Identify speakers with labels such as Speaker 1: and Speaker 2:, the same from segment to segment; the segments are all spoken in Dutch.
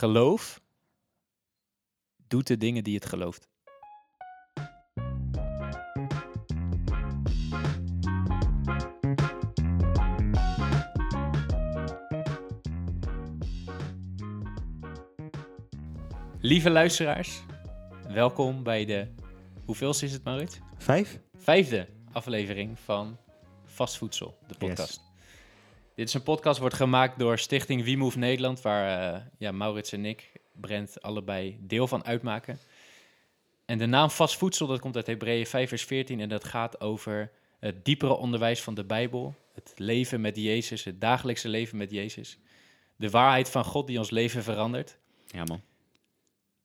Speaker 1: geloof doet de dingen die het gelooft. Lieve luisteraars, welkom bij de, hoeveelste is het Maurits?
Speaker 2: Vijf?
Speaker 1: Vijfde aflevering van Vast Voedsel, de podcast. Dit is een podcast, wordt gemaakt door Stichting We Move Nederland, waar eh, ja, Maurits en ik, Brent, allebei deel van uitmaken. En de naam Vast Voedsel, dat komt uit Hebreeën 5 vers 14 en dat gaat over het diepere onderwijs van de Bijbel, het leven met Jezus, het dagelijkse leven met Jezus. De waarheid van God die ons leven verandert.
Speaker 2: Ja, man.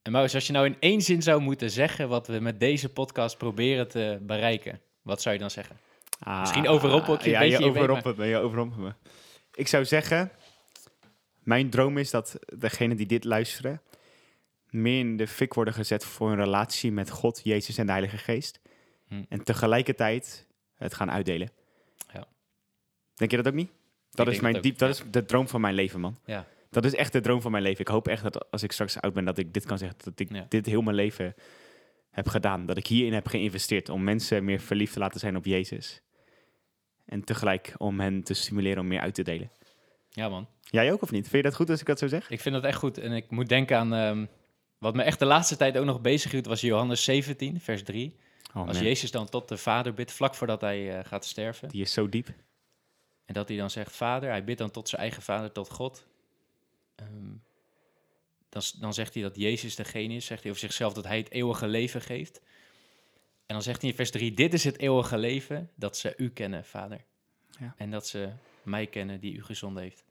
Speaker 1: En Maurits, als je nou in één zin zou moeten zeggen wat we met deze podcast proberen te bereiken, wat zou je dan zeggen?
Speaker 2: Ah,
Speaker 1: Misschien overrompel ik je
Speaker 2: ja,
Speaker 1: een beetje,
Speaker 2: je
Speaker 1: je
Speaker 2: overrompelt me, je overrompelt me. Ik zou zeggen, mijn droom is dat degenen die dit luisteren meer in de fik worden gezet voor een relatie met God, Jezus en de Heilige Geest.
Speaker 1: Hm.
Speaker 2: En tegelijkertijd het gaan uitdelen.
Speaker 1: Ja.
Speaker 2: Denk je dat ook niet? Dat is mijn
Speaker 1: ook,
Speaker 2: diep, dat
Speaker 1: ja.
Speaker 2: is de droom van mijn leven, man.
Speaker 1: Ja.
Speaker 2: Dat is echt de droom van mijn leven. Ik hoop echt dat als ik straks oud ben, dat ik dit kan zeggen. Dat ik
Speaker 1: Ja.
Speaker 2: dit heel mijn leven heb gedaan. Dat ik hierin heb geïnvesteerd om mensen meer verliefd te laten zijn op Jezus. En tegelijk om hen te stimuleren om meer uit te delen.
Speaker 1: ja, man.
Speaker 2: Jij ook of niet? Vind je dat goed als ik dat zo zeg?
Speaker 1: Ik vind dat echt goed. En ik moet denken aan ehm, wat me echt de laatste tijd ook nog bezig hield, was Johannes 17, vers 3.
Speaker 2: Oh,
Speaker 1: Als. Jezus dan tot de Vader bidt, vlak voordat hij eh, gaat sterven.
Speaker 2: Die is zo diep.
Speaker 1: En dat hij dan zegt, Vader, hij bidt dan tot zijn eigen Vader, tot God. Ehm, dan, dan zegt hij dat Jezus degene is, zegt hij over zichzelf dat hij het eeuwige leven geeft. En dan zegt hij in vers 3, dit is het eeuwige leven, dat ze u kennen, Vader.
Speaker 2: Ja.
Speaker 1: En dat ze mij kennen die u gezonden heeft.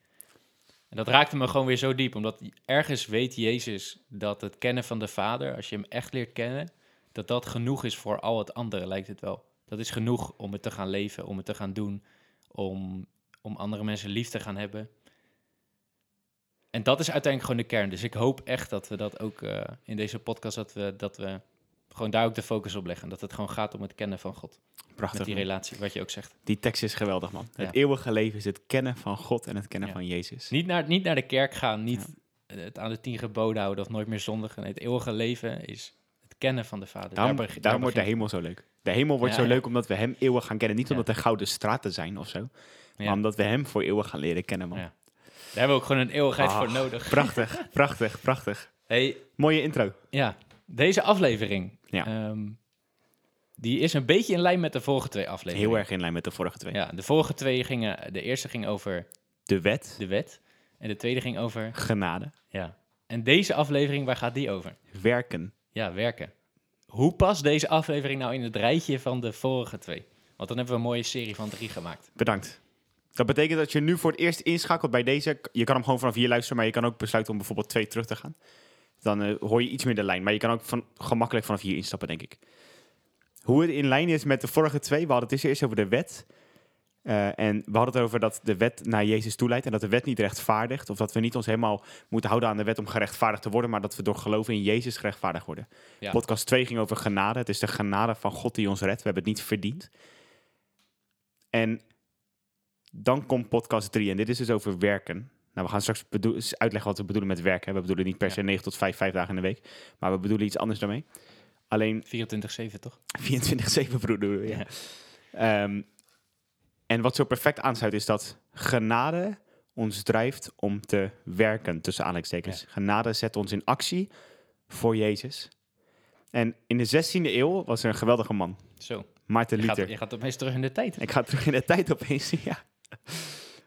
Speaker 1: En dat raakte me gewoon weer zo diep, omdat ergens weet Jezus dat het kennen van de Vader, als je hem echt leert kennen, dat dat genoeg is voor al het andere, lijkt het wel. Dat is genoeg om het te gaan leven, om het te gaan doen, om, om andere mensen lief te gaan hebben. En dat is uiteindelijk gewoon de kern. Dus ik hoop echt dat we dat ook eh, in deze podcast, dat we, dat we gewoon daar ook de focus op leggen. Dat het gewoon gaat om het kennen van God.
Speaker 2: Prachtig.
Speaker 1: Met die relatie, wat je ook zegt.
Speaker 2: Die tekst is geweldig, man.
Speaker 1: Ja.
Speaker 2: Het eeuwige leven is het kennen van God en het kennen
Speaker 1: Ja.
Speaker 2: van Jezus.
Speaker 1: Niet naar, niet naar de kerk gaan, niet het aan de tien geboden houden of nooit meer zondigen. Nee, het eeuwige leven is het kennen van de Vader.
Speaker 2: Daarom,
Speaker 1: Daar beg- daar
Speaker 2: daarom wordt de hemel zo leuk. De hemel wordt zo leuk omdat we hem eeuwig gaan kennen. Niet omdat er gouden straten zijn of zo. Maar omdat we hem voor eeuwig gaan leren kennen, man.
Speaker 1: Daar hebben we ook gewoon een eeuwigheid voor
Speaker 2: Ah,
Speaker 1: nodig.
Speaker 2: Prachtig, prachtig, prachtig.
Speaker 1: Hey,
Speaker 2: Mooie intro.
Speaker 1: Ja, deze aflevering,
Speaker 2: Ja.
Speaker 1: ehm, die is een beetje in lijn met de vorige twee afleveringen.
Speaker 2: Heel erg in lijn met de vorige twee.
Speaker 1: Ja, de vorige twee gingen, de eerste ging over
Speaker 2: De wet,
Speaker 1: de wet en de tweede ging over,
Speaker 2: genade,
Speaker 1: ja. En deze aflevering, waar gaat die over?
Speaker 2: werken.
Speaker 1: Ja, werken. Hoe past deze aflevering nou in het rijtje van de vorige twee? Want dan hebben we een mooie serie van drie gemaakt.
Speaker 2: Bedankt. Dat betekent dat je nu voor het eerst inschakelt bij deze. Je kan hem gewoon vanaf hier luisteren, maar je kan ook besluiten om bijvoorbeeld twee terug te gaan. Dan eh, hoor je iets meer de lijn. Maar je kan ook van, gemakkelijk vanaf hier instappen, denk ik. Hoe het in lijn is met de vorige twee. We hadden het eerst over de wet. Eh, en we hadden het over dat de wet naar Jezus toeleidt. En dat de wet niet rechtvaardigt. Of dat we niet ons helemaal moeten houden aan de wet om gerechtvaardigd te worden. Maar dat we door geloven in Jezus gerechtvaardigd worden.
Speaker 1: Ja.
Speaker 2: Podcast 2 ging over genade. Het is de genade van God die ons redt. We hebben het niet verdiend. En dan komt podcast 3. En dit is dus over werken. Nou, we gaan straks uitleggen wat we bedoelen met werken. hè. We bedoelen niet per se 9 tot 5, 5 dagen in de week. Maar we bedoelen iets anders daarmee. Alleen
Speaker 1: 24-7, toch?
Speaker 2: 24-7 bedoelen we, ja. Ehm, en wat zo perfect aansluit is dat genade ons drijft om te werken, tussen aanhalingstekens. Genade zet ons in actie voor Jezus. En in de 16e eeuw was er een geweldige man,
Speaker 1: Zo,
Speaker 2: Maarten
Speaker 1: je gaat,
Speaker 2: Luther.
Speaker 1: je gaat opeens terug in de tijd.
Speaker 2: Ik ga terug in de tijd opeens, ja.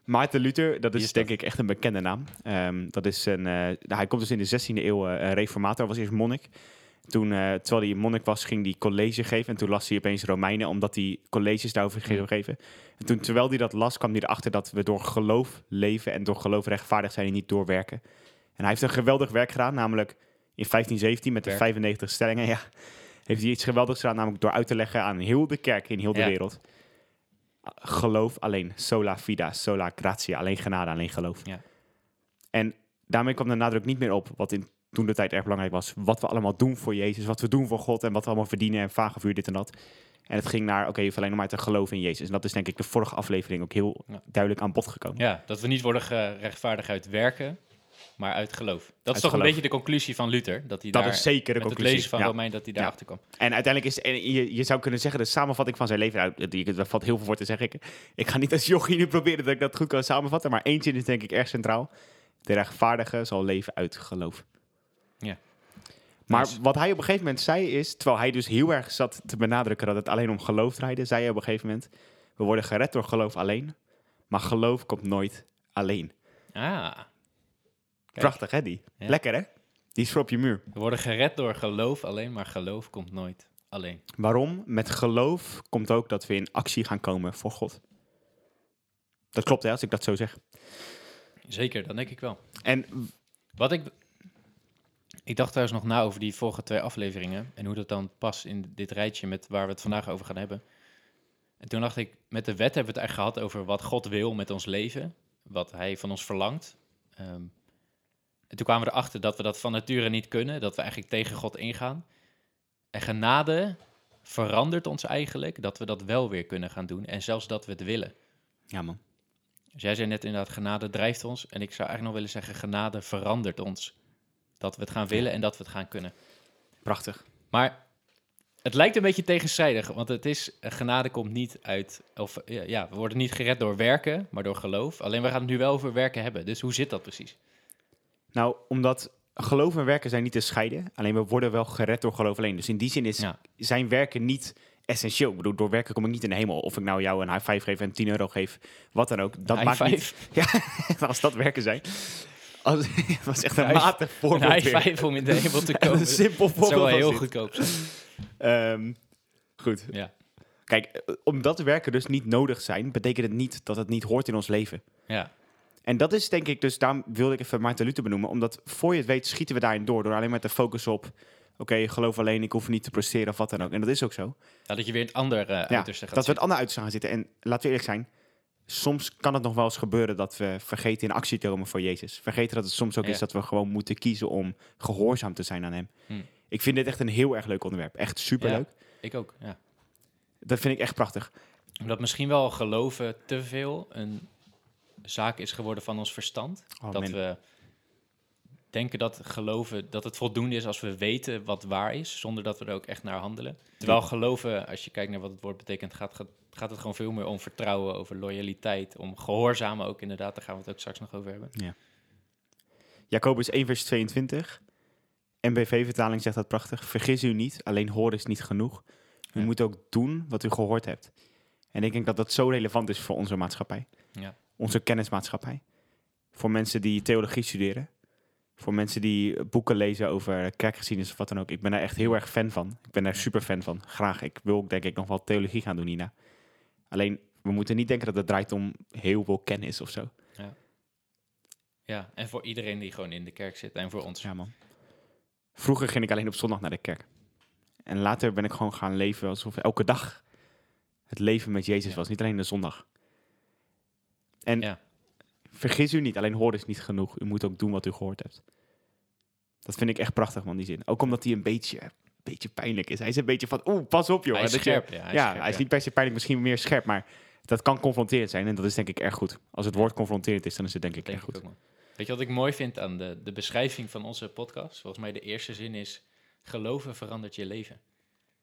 Speaker 2: Maarten Luther, dat is,
Speaker 1: is
Speaker 2: denk
Speaker 1: dat?
Speaker 2: ik echt een bekende naam. Ehm, dat is een, eh, hij komt dus in de 16e eeuw een reformator, was eerst monnik. Toen, eh, terwijl hij monnik was, ging hij college geven. En toen las hij opeens Romeinen, omdat hij colleges daarover ging
Speaker 1: Mm.
Speaker 2: geven. En toen, terwijl hij dat las, kwam hij erachter dat we door geloof leven en door geloof rechtvaardig zijn en niet door werken. En hij heeft een geweldig werk gedaan, namelijk in 1517 met de
Speaker 1: Werk.
Speaker 2: 95 stellingen. Ja, heeft hij iets geweldigs gedaan, namelijk door uit te leggen aan heel de kerk in heel de
Speaker 1: Ja.
Speaker 2: wereld. Geloof alleen, sola fida, sola gratia, alleen genade, alleen geloof.
Speaker 1: Ja.
Speaker 2: En daarmee kwam de nadruk niet meer op wat in toen de tijd erg belangrijk was. Wat we allemaal doen voor Jezus, wat we doen voor God en wat we allemaal verdienen en vagevuur dit en dat. En het ging naar, oké, je hoeft alleen nog maar te geloven in Jezus. En dat is denk ik de vorige aflevering ook heel
Speaker 1: Ja.
Speaker 2: duidelijk aan bod gekomen.
Speaker 1: Ja, dat we niet worden gerechtvaardigd uit werken, maar uit geloof. Dat is toch
Speaker 2: geloof.
Speaker 1: een beetje de conclusie van Luther. Dat hij
Speaker 2: Dat
Speaker 1: daar,
Speaker 2: is zeker de
Speaker 1: met het
Speaker 2: conclusie.
Speaker 1: lezen van
Speaker 2: Ja.
Speaker 1: Romein, dat hij daarachter kwam.
Speaker 2: En uiteindelijk is en je, je zou kunnen zeggen, de samenvatting van zijn leven, nou, daar valt heel veel voor te zeggen. Ik, ik ga niet als jochie nu proberen dat ik dat goed kan samenvatten, maar één zin is denk ik erg centraal. De rechtvaardige zal leven uit geloof.
Speaker 1: Ja.
Speaker 2: Maar
Speaker 1: Nice.
Speaker 2: wat hij op een gegeven moment zei is, terwijl hij dus heel erg zat te benadrukken dat het alleen om geloof draaide, zei hij op een gegeven moment, we worden gered door geloof alleen, maar geloof komt nooit alleen.
Speaker 1: Ah.
Speaker 2: Prachtig hè die?
Speaker 1: Ja.
Speaker 2: Lekker hè? Die is voor op je muur.
Speaker 1: we worden gered door geloof alleen, maar geloof komt nooit alleen.
Speaker 2: Waarom? Met geloof komt ook dat we in actie gaan komen voor God. Dat klopt hè, als ik dat zo zeg.
Speaker 1: Zeker, dat denk ik wel.
Speaker 2: En
Speaker 1: Wat ik... Ik dacht trouwens nog na over die vorige twee afleveringen en hoe dat dan past in dit rijtje met waar we het vandaag over gaan hebben. En toen dacht ik, met de wet hebben we het eigenlijk gehad over wat God wil met ons leven, wat Hij van ons verlangt. Ehm, en toen kwamen we erachter dat we dat van nature niet kunnen, dat we eigenlijk tegen God ingaan. En genade verandert ons eigenlijk dat we dat wel weer kunnen gaan doen en zelfs dat we het willen.
Speaker 2: ja man,
Speaker 1: Dus jij zei net inderdaad, genade drijft ons. En ik zou eigenlijk nog willen zeggen, genade verandert ons. Dat we het gaan willen en dat we het gaan kunnen.
Speaker 2: prachtig.
Speaker 1: Maar het lijkt een beetje tegenstrijdig, want het is, genade komt niet uit, of ja, we worden niet gered door werken, maar door geloof. Alleen we gaan het nu wel over werken hebben. Dus hoe zit dat precies?
Speaker 2: Nou, omdat geloof en werken zijn niet te scheiden. Alleen we worden wel gered door geloof alleen. Dus in die zin is
Speaker 1: Ja.
Speaker 2: zijn werken niet essentieel. Ik bedoel, door werken kom ik niet in de hemel. Of ik nou jou een high five geef en 10 euro geef, wat dan ook. Dat
Speaker 1: High
Speaker 2: maakt niet... Ja, als dat werken zijn. Als, dat was echt een
Speaker 1: High-
Speaker 2: matig
Speaker 1: Een
Speaker 2: voorbeeld
Speaker 1: high
Speaker 2: weer.
Speaker 1: five om in de hemel te
Speaker 2: Een
Speaker 1: komen. Dat
Speaker 2: simpel
Speaker 1: zou
Speaker 2: voorbeeld
Speaker 1: wel heel
Speaker 2: dit.
Speaker 1: goedkoop zijn.
Speaker 2: Ehm, goed.
Speaker 1: Ja.
Speaker 2: Kijk, eh, omdat werken dus niet nodig zijn, betekent het niet dat het niet hoort in ons leven.
Speaker 1: ja,
Speaker 2: En dat is denk ik, dus daarom wilde ik even Maarten Luther benoemen. Omdat voor je het weet schieten we daarin door. Door alleen maar te focussen op, oké, geloof alleen, ik hoef niet te presteren of wat dan ook. En dat is ook zo.
Speaker 1: Ja, dat je weer het andere uh,
Speaker 2: Ja,
Speaker 1: uiterste gaat
Speaker 2: dat we het ander uit gaan zitten. En laten we eerlijk zijn, soms kan het nog wel eens gebeuren dat we vergeten in actie te komen voor Jezus. Vergeten dat het soms ook
Speaker 1: Ja.
Speaker 2: is dat we gewoon moeten kiezen om gehoorzaam te zijn aan hem.
Speaker 1: Hm.
Speaker 2: Ik vind dit echt een heel erg leuk onderwerp. Echt superleuk.
Speaker 1: Ik ook, ja.
Speaker 2: Dat vind ik echt prachtig.
Speaker 1: Omdat misschien wel geloven te veel een zaak is geworden van ons verstand.
Speaker 2: Oh,
Speaker 1: dat
Speaker 2: man.
Speaker 1: we denken dat geloven dat het voldoende is als we weten wat waar is, zonder dat we er ook echt naar handelen. Terwijl geloven, als je kijkt naar wat het woord betekent, gaat, gaat, gaat het gewoon veel meer om vertrouwen, over loyaliteit, om gehoorzamen ook inderdaad. Daar gaan we het ook straks nog over hebben.
Speaker 2: Jacobus 1 vers 22. MBV-vertaling zegt dat prachtig. Vergis u niet, alleen horen is niet genoeg. U
Speaker 1: Ja.
Speaker 2: moet ook doen wat u gehoord hebt. En ik denk dat dat zo relevant is voor onze maatschappij.
Speaker 1: Ja.
Speaker 2: Onze kennismaatschappij. Voor mensen die theologie studeren. Voor mensen die boeken lezen over kerkgeschiedenis of wat dan ook. Ik ben daar echt heel erg fan van. Ik ben daar super fan van. Graag. Ik wil ook denk ik nog wel theologie gaan doen hierna. Alleen, we moeten niet denken dat het draait om heel veel kennis of zo.
Speaker 1: Ja, en voor iedereen die gewoon in de kerk zit en voor ons.
Speaker 2: Ja, man. Vroeger ging ik alleen op zondag naar de kerk. En later ben ik gewoon gaan leven alsof elke dag het leven met Jezus
Speaker 1: Ja.
Speaker 2: was. Niet alleen de zondag. En
Speaker 1: Ja.
Speaker 2: vergis u niet, alleen horen is niet genoeg. U moet ook doen wat u gehoord hebt. Dat vind ik echt prachtig, man, die zin. Ook omdat hij een beetje, een beetje pijnlijk is. Hij is een beetje van, oeh, pas op, joh.
Speaker 1: Hij is
Speaker 2: Dat je-
Speaker 1: scherp, ja. Hij is
Speaker 2: ja,
Speaker 1: scherp,
Speaker 2: hij is
Speaker 1: ja.
Speaker 2: niet per se pijnlijk, misschien meer scherp, maar dat kan confronterend zijn. En dat is denk ik erg goed. Als het woord confronterend is, dan is het denk ik
Speaker 1: Denk
Speaker 2: erg
Speaker 1: ik
Speaker 2: goed.
Speaker 1: ook. Weet je wat ik mooi vind aan de, de beschrijving van onze podcast? Volgens mij de eerste zin is... Geloven verandert je leven.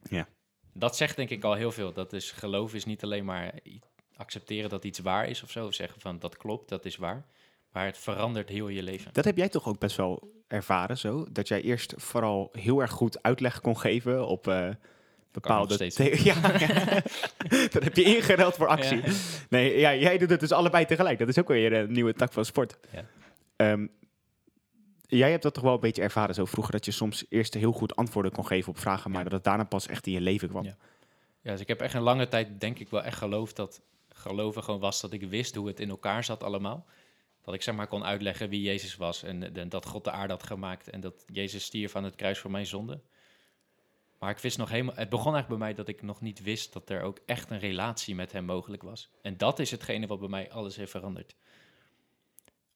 Speaker 2: Ja.
Speaker 1: Dat zegt denk ik al heel veel. Dat is, geloven is niet alleen maar accepteren dat iets waar is of zo. Of zeggen van dat klopt, dat is waar. Maar het verandert heel je leven.
Speaker 2: Dat heb jij toch ook best wel ervaren zo? Dat jij eerst vooral heel erg goed uitleg kon geven op eh, bepaalde... the- ja, dat heb je ingereld voor actie.
Speaker 1: Ja.
Speaker 2: Nee, ja, jij doet het dus allebei tegelijk. Dat is ook weer een nieuwe tak van sport.
Speaker 1: Ja.
Speaker 2: Ehm, jij hebt dat toch wel een beetje ervaren zo vroeger... dat je soms eerst heel goed antwoorden kon geven op vragen... maar
Speaker 1: Ja.
Speaker 2: dat het daarna pas echt in je leven kwam.
Speaker 1: Ja. Ja, dus ik heb echt een lange tijd denk ik wel echt geloofd dat geloven gewoon was dat ik wist hoe het in elkaar zat allemaal. Dat ik zeg maar kon uitleggen wie Jezus was en, en dat God de aarde had gemaakt en dat Jezus stierf aan het kruis voor mijn zonde. Maar ik wist nog helemaal, het begon eigenlijk bij mij dat ik nog niet wist dat er ook echt een relatie met hem mogelijk was. En dat is hetgene wat bij mij alles heeft veranderd.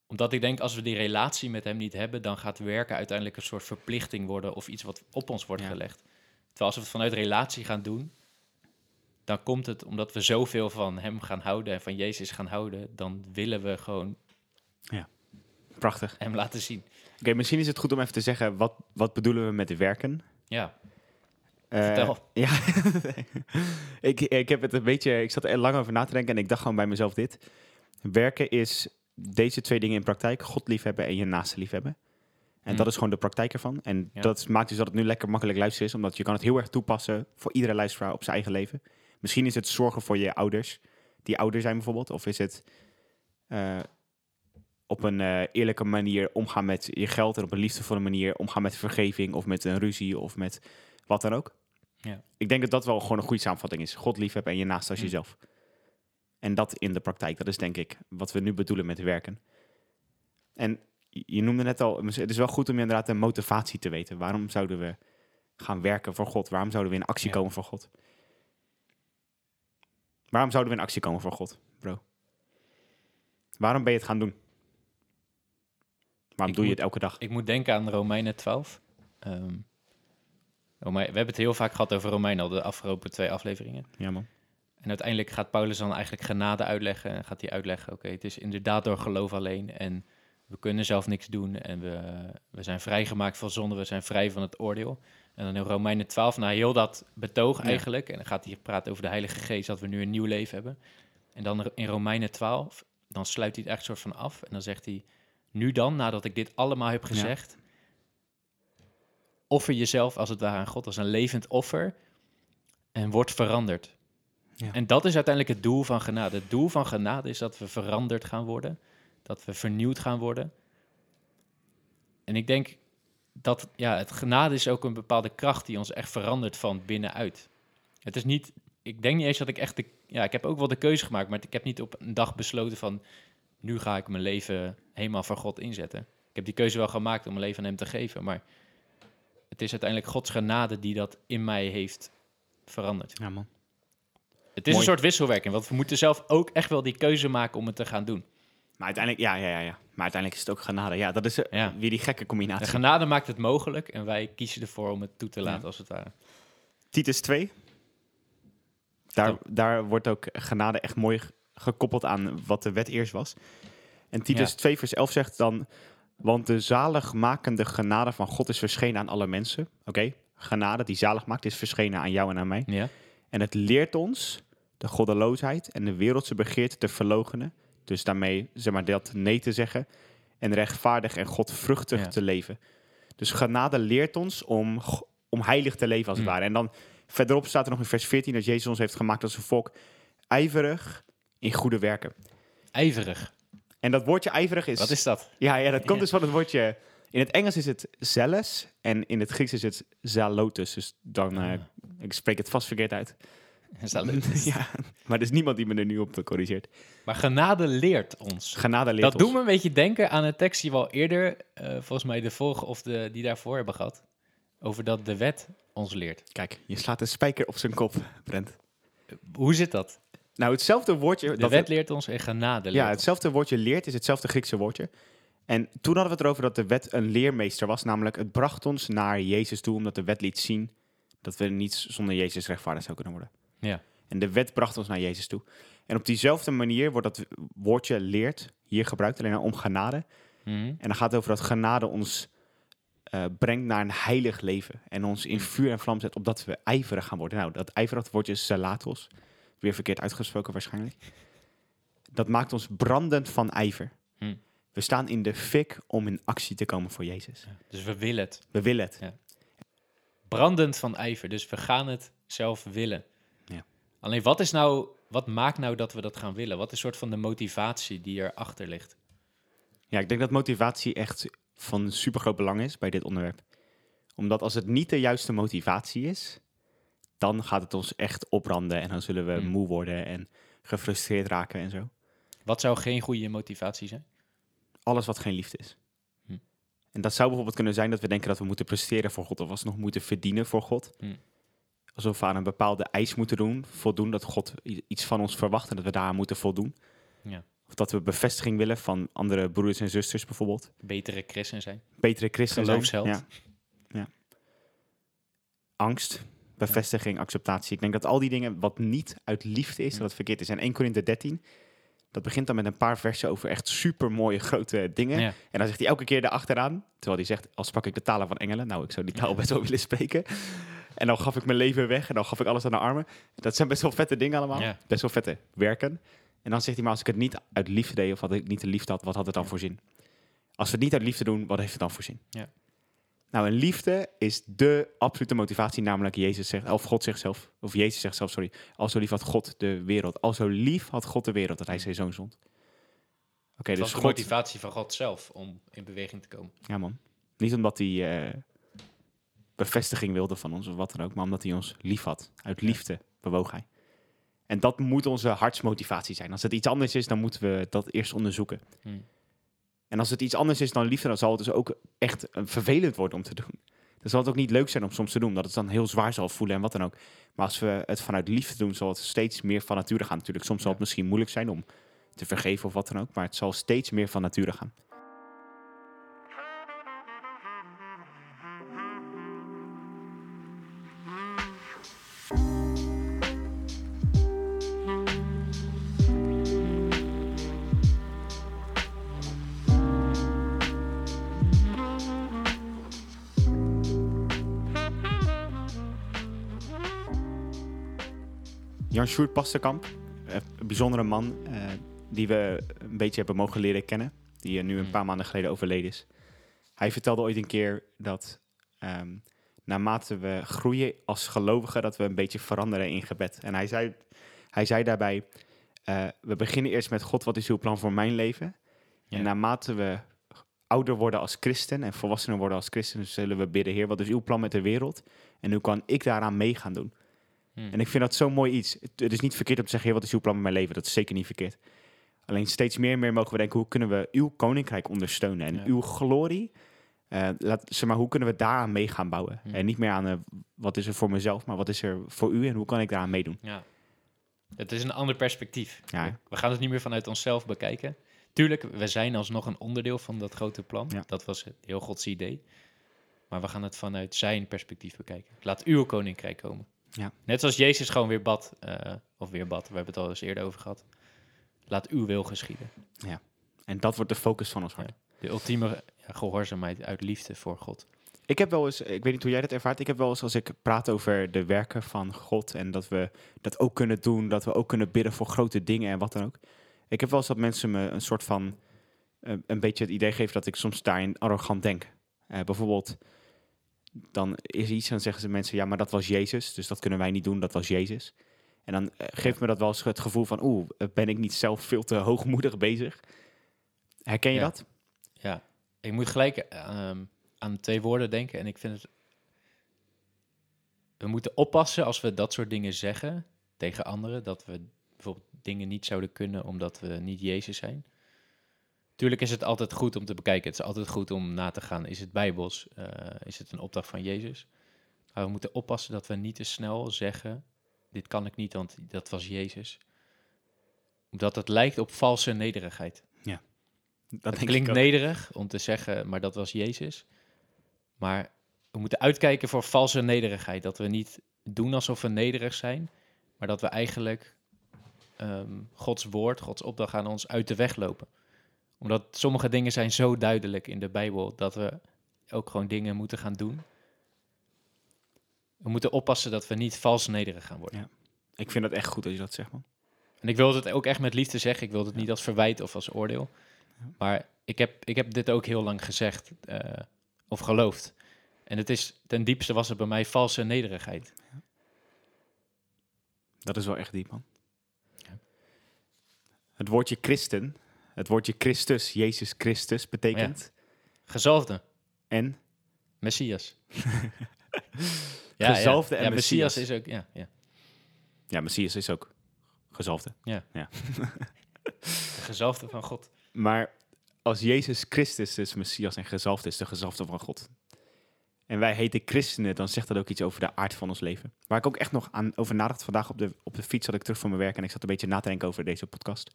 Speaker 1: Omdat ik denk, als we die relatie met hem niet hebben, dan gaat werken uiteindelijk een soort verplichting worden of iets wat op ons wordt
Speaker 2: Ja.
Speaker 1: gelegd. Terwijl als we het vanuit relatie gaan doen, dan komt het omdat we zoveel van hem gaan houden en van Jezus gaan houden, dan willen we gewoon
Speaker 2: Prachtig.
Speaker 1: hem laten zien.
Speaker 2: Oké, misschien is het goed om even te zeggen, wat, wat bedoelen we met werken?
Speaker 1: Ja,
Speaker 2: Eh,
Speaker 1: Vertel.
Speaker 2: Ja, ik, ik heb het een beetje, ik zat er lang over na te denken en ik dacht gewoon bij mezelf dit. Werken is deze twee dingen in praktijk, God liefhebben en je naaste liefhebben. En
Speaker 1: Mm.
Speaker 2: dat is gewoon de praktijk ervan. En
Speaker 1: Ja.
Speaker 2: dat maakt dus dat het nu lekker makkelijk luisteren is, omdat je kan het heel erg toepassen voor iedere luisteraar op zijn eigen leven. Misschien is het zorgen voor je ouders, die ouder zijn bijvoorbeeld, of is het eh, op een eh, eerlijke manier omgaan met je geld en op een liefdevolle manier omgaan met vergeving of met een ruzie of met wat dan ook.
Speaker 1: Ja.
Speaker 2: Ik denk dat dat wel gewoon een goede samenvatting is. God liefhebben en je naast als
Speaker 1: Mm.
Speaker 2: jezelf. En dat in de praktijk, dat is denk ik wat we nu bedoelen met werken. En je je noemde net al, het is wel goed om inderdaad een motivatie te weten. Waarom zouden we gaan werken voor God? Waarom zouden we in actie
Speaker 1: Ja.
Speaker 2: komen voor God? Waarom zouden we in actie komen voor God, bro? Waarom ben je het gaan doen? Waarom
Speaker 1: Ik
Speaker 2: doe je het elke dag?
Speaker 1: ik moet denken aan Romeinen 12. Ehm, Rome- we hebben het heel vaak gehad over Romeinen al de afgelopen twee afleveringen.
Speaker 2: Ja, man.
Speaker 1: En uiteindelijk gaat Paulus dan eigenlijk genade uitleggen. En gaat hij uitleggen, oké, het is inderdaad door geloof alleen. En we kunnen zelf niks doen. En we, we zijn vrijgemaakt van zonde. We zijn vrij van het oordeel. En dan in Romeinen 12, na heel dat betoog
Speaker 2: Ja.
Speaker 1: eigenlijk. En dan gaat hij praten over de Heilige Geest, dat we nu een nieuw leven hebben. En dan in Romeinen 12, dan sluit hij het echt soort van af. En dan zegt hij, nu dan, nadat ik dit allemaal heb
Speaker 2: Ja.
Speaker 1: gezegd... Offer jezelf als het ware aan God als een levend offer en word veranderd.
Speaker 2: Ja.
Speaker 1: En dat is uiteindelijk het doel van genade. Het doel van genade is dat we veranderd gaan worden, dat we vernieuwd gaan worden. En ik denk dat ja, het genade is ook een bepaalde kracht die ons echt verandert van binnenuit. Het is niet, ik denk niet eens dat ik echt de, ja, ik heb ook wel de keuze gemaakt, maar ik heb niet op een dag besloten van, nu ga ik mijn leven helemaal voor God inzetten. Ik heb die keuze wel gemaakt om mijn leven aan Hem te geven, maar het is uiteindelijk Gods genade die dat in mij heeft veranderd.
Speaker 2: Ja, man.
Speaker 1: Het is
Speaker 2: Mooi.
Speaker 1: een soort wisselwerking, want we moeten zelf ook echt wel die keuze maken om het te gaan doen.
Speaker 2: Maar uiteindelijk, ja, ja, ja, ja. Maar uiteindelijk is het ook genade. Ja, dat is eh,
Speaker 1: Ja.
Speaker 2: weer die gekke
Speaker 1: De
Speaker 2: combinatie.
Speaker 1: genade maakt het mogelijk en wij kiezen ervoor om het toe te laten,
Speaker 2: Ja.
Speaker 1: als het ware.
Speaker 2: Titus 2. Daar, daar wordt ook genade echt mooi gekoppeld aan wat de wet eerst was. En Titus
Speaker 1: Ja.
Speaker 2: 2 vers 11 zegt dan... Want de zaligmakende genade van God is verschenen aan alle mensen. Oké, genade die zalig maakt is verschenen aan jou en aan mij.
Speaker 1: Ja,
Speaker 2: En het leert ons de goddeloosheid en de wereldse begeerte te verloochenen. Dus daarmee, zeg maar, dat nee te zeggen. En rechtvaardig en godvruchtig
Speaker 1: Ja.
Speaker 2: te leven. Dus genade leert ons om, om heilig te leven, als het
Speaker 1: Mm.
Speaker 2: ware. En dan verderop staat er nog in vers 14 dat Jezus ons heeft gemaakt als een volk ijverig in goede werken.
Speaker 1: ijverig.
Speaker 2: En dat woordje ijverig is...
Speaker 1: Wat is dat?
Speaker 2: Ja, ja dat komt
Speaker 1: Ja.
Speaker 2: dus van het woordje... In het Engels is het zealous en in het Grieks is het zalotus. Dus dan,
Speaker 1: Ah.
Speaker 2: ik spreek het vast verkeerd uit. Ja, maar er is niemand die me er nu op corrigeert.
Speaker 1: Maar genade leert ons.
Speaker 2: Genade leert
Speaker 1: Dat
Speaker 2: ons.
Speaker 1: doet me een beetje denken aan een tekst die we al eerder, eh, volgens mij de vorige of de, die daarvoor hebben gehad. Over dat de wet ons leert.
Speaker 2: Kijk, je slaat een spijker op zijn kop, Brent.
Speaker 1: Hoe zit dat?
Speaker 2: Nou, hetzelfde woordje...
Speaker 1: De
Speaker 2: dat
Speaker 1: wet leert ons en genade leert
Speaker 2: ja,
Speaker 1: ons.
Speaker 2: hetzelfde woordje leert is hetzelfde Griekse woordje. En toen hadden we het erover dat de wet een leermeester was. Namelijk, het bracht ons naar Jezus toe, omdat de wet liet zien dat we niet zonder Jezus rechtvaardig zouden kunnen worden.
Speaker 1: Ja.
Speaker 2: En de wet bracht ons naar Jezus toe. En op diezelfde manier wordt dat woordje leert hier gebruikt, alleen om genade.
Speaker 1: Mhm.
Speaker 2: En dan gaat het over dat genade ons eh, brengt naar een heilig leven. En ons in vuur en vlam zet, opdat we ijverig gaan worden. Nou, dat ijverig woordje is zelatos. Weer verkeerd uitgesproken waarschijnlijk. Dat maakt ons brandend van ijver.
Speaker 1: Hm.
Speaker 2: We staan in de fik om in actie te komen voor Jezus.
Speaker 1: Ja, Dus we willen het.
Speaker 2: We willen het.
Speaker 1: Brandend van ijver. Dus we gaan het zelf willen. Alleen wat is nou, wat maakt nou dat we dat gaan willen? Wat is soort van de motivatie die erachter ligt?
Speaker 2: Ja, ik denk dat motivatie echt van supergroot belang is bij dit onderwerp. Omdat als het niet de juiste motivatie is, dan gaat het ons echt opbranden. En dan zullen we
Speaker 1: Hm.
Speaker 2: moe worden en gefrustreerd raken en zo.
Speaker 1: Wat zou geen goede motivatie zijn?
Speaker 2: alles wat geen liefde is.
Speaker 1: Hm.
Speaker 2: En dat zou bijvoorbeeld kunnen zijn dat we denken dat we moeten presteren voor God of alsnog moeten verdienen voor God.
Speaker 1: Hm.
Speaker 2: Alsof we aan een bepaalde eis moeten doen, voldoen, dat God iets van ons verwacht en dat we daaraan moeten voldoen.
Speaker 1: Ja.
Speaker 2: Of dat we bevestiging willen van andere broeders en zusters bijvoorbeeld.
Speaker 1: Betere christen zijn.
Speaker 2: Betere christen zijn. Ja. ja. Angst, bevestiging, acceptatie. Ik denk dat al die dingen wat niet uit liefde is, dat het verkeerd is. En 1 Korinthe 13, Dat begint dan met een paar versen over echt super mooie grote dingen.
Speaker 1: Ja.
Speaker 2: En dan zegt hij elke keer erachteraan, terwijl hij zegt, als sprak ik de talen van engelen. Nou, ik zou die taal best wel willen spreken. En dan gaf ik mijn leven weg en dan gaf ik alles aan de armen. Dat zijn best wel vette dingen allemaal. Best wel vette werken. En dan zegt hij, maar als ik het niet uit liefde deed of had ik niet de liefde had, wat had het dan voor zin? Als we het niet uit liefde doen, wat heeft het dan voor zin?
Speaker 1: Ja.
Speaker 2: Nou, en liefde is de absolute motivatie, namelijk Jezus zegt, of God zegt zelf, of Jezus zegt zelf, sorry, al zo lief had God de wereld. Al zo lief had God de wereld dat hij zijn zoon zond. Oké,
Speaker 1: Het
Speaker 2: dus
Speaker 1: was de
Speaker 2: God,
Speaker 1: motivatie van God zelf om in beweging te komen.
Speaker 2: ja man. Niet omdat hij eh, bevestiging wilde van ons of wat dan ook, maar omdat hij ons lief had. Uit liefde bewoog hij. En dat moet onze hartsmotivatie zijn. Als het iets anders is, dan moeten we dat eerst onderzoeken.
Speaker 1: Hmm.
Speaker 2: En als het iets anders is dan liefde, dan zal het dus ook echt eh, vervelend worden om te doen. Dan zal het ook niet leuk zijn om soms te doen, dat het dan heel zwaar zal voelen en wat dan ook. Maar als we het vanuit liefde doen, zal het steeds meer van nature gaan. Natuurlijk, soms zal het misschien moeilijk zijn om te vergeven of wat dan ook, maar het zal steeds meer van nature gaan. Jan Sjoerd Pasterkamp, eh, een bijzondere man eh, die we een beetje hebben mogen leren kennen. Die eh, nu een
Speaker 1: Hmm.
Speaker 2: paar maanden geleden overleden is. Hij vertelde ooit een keer dat ehm, naarmate we groeien als gelovigen, dat we een beetje veranderen in gebed. En hij zei, hij zei daarbij, eh, we beginnen eerst met God, wat is uw plan voor mijn leven?
Speaker 1: Ja.
Speaker 2: En naarmate we ouder worden als christen en volwassener worden als christen, zullen we bidden, Heer, wat is uw plan met de wereld? En hoe kan ik daaraan mee gaan doen?
Speaker 1: Hmm.
Speaker 2: En ik vind dat zo'n mooi iets. Het, het is niet verkeerd om te zeggen, "Heer, wat is uw plan met mijn leven? Dat is zeker niet verkeerd. Alleen steeds meer en meer mogen we denken, hoe kunnen we uw koninkrijk ondersteunen? En
Speaker 1: Ja.
Speaker 2: uw glorie, eh, laat, zeg maar, hoe kunnen we daaraan mee gaan bouwen?
Speaker 1: Hmm.
Speaker 2: En niet meer aan, eh, wat is er voor mezelf, maar wat is er voor u en hoe kan ik daaraan meedoen?
Speaker 1: Ja. Het is een ander perspectief.
Speaker 2: Ja.
Speaker 1: We gaan het niet meer vanuit onszelf bekijken. Tuurlijk, we zijn alsnog een onderdeel van dat grote plan.
Speaker 2: Ja.
Speaker 1: Dat was het heel Gods idee. Maar we gaan het vanuit zijn perspectief bekijken. Laat uw koninkrijk komen.
Speaker 2: Ja.
Speaker 1: Net zoals Jezus gewoon weer bad, eh, of weer bad, we hebben het al eens eerder over gehad. Laat uw wil geschieden.
Speaker 2: En dat wordt de focus van ons hart.
Speaker 1: De ultieme ja, gehoorzaamheid uit liefde voor God.
Speaker 2: Ik heb wel eens, ik weet niet hoe jij dat ervaart, ik heb wel eens als ik praat over de werken van God en dat we dat ook kunnen doen, dat we ook kunnen bidden voor grote dingen en wat dan ook. Ik heb wel eens dat mensen me een soort van, eh, een beetje het idee geven dat ik soms daarin arrogant denk. Eh, bijvoorbeeld, dan is iets en dan zeggen ze mensen, ja, maar dat was Jezus, dus dat kunnen wij niet doen, dat was Jezus. En dan eh, geeft me dat wel eens het gevoel van, oeh, eh, ben ik niet zelf veel te hoogmoedig bezig? Herken je
Speaker 1: Ja.
Speaker 2: dat?
Speaker 1: Ja, ik moet gelijk ehm, aan twee woorden denken. En ik vind het. We moeten oppassen als we dat soort dingen zeggen tegen anderen. Dat we bijvoorbeeld dingen niet zouden kunnen omdat we niet Jezus zijn. Tuurlijk is het altijd goed om te bekijken. Het is altijd goed om na te gaan. Is het bijbels? Eh, is het een opdracht van Jezus? Maar we moeten oppassen dat we niet te snel zeggen: Dit kan ik niet, want dat was Jezus. Omdat het lijkt op valse nederigheid.
Speaker 2: Dat
Speaker 1: Het klinkt nederig om te zeggen, maar dat was Jezus. Maar we moeten uitkijken voor valse nederigheid. Dat we niet doen alsof we nederig zijn, maar dat we eigenlijk ehm, Gods woord, Gods opdracht aan ons uit de weg lopen. Omdat sommige dingen zijn zo duidelijk in de Bijbel dat we ook gewoon dingen moeten gaan doen. We moeten oppassen dat we niet vals nederig gaan worden.
Speaker 2: Ik vind het echt goed als je dat zegt, man.
Speaker 1: En ik wil het ook echt met liefde zeggen. Ik wil het niet als verwijt of als oordeel. Maar ik heb, ik heb dit ook heel lang gezegd eh, of geloofd. En het is, ten diepste was het bij mij valse nederigheid.
Speaker 2: Dat is wel echt diep, man.
Speaker 1: Ja.
Speaker 2: Het woordje christen, het woordje Christus, Jezus Christus, betekent...
Speaker 1: Gezalfde,
Speaker 2: En
Speaker 1: Messias.
Speaker 2: Gezalfde en
Speaker 1: ja,
Speaker 2: Messias.
Speaker 1: Messias is ook, ja, ja.
Speaker 2: ja, Messias is ook gezalfde.
Speaker 1: De gezalfde van God.
Speaker 2: Maar als Jezus Christus is Messias en gezalfd is, de gezalfde van God. En wij heten christenen, dan zegt dat ook iets over de aard van ons leven. Waar ik ook echt nog aan over nadacht vandaag op de, op de fiets, zat ik terug van mijn werk en ik zat een beetje na te denken over deze podcast.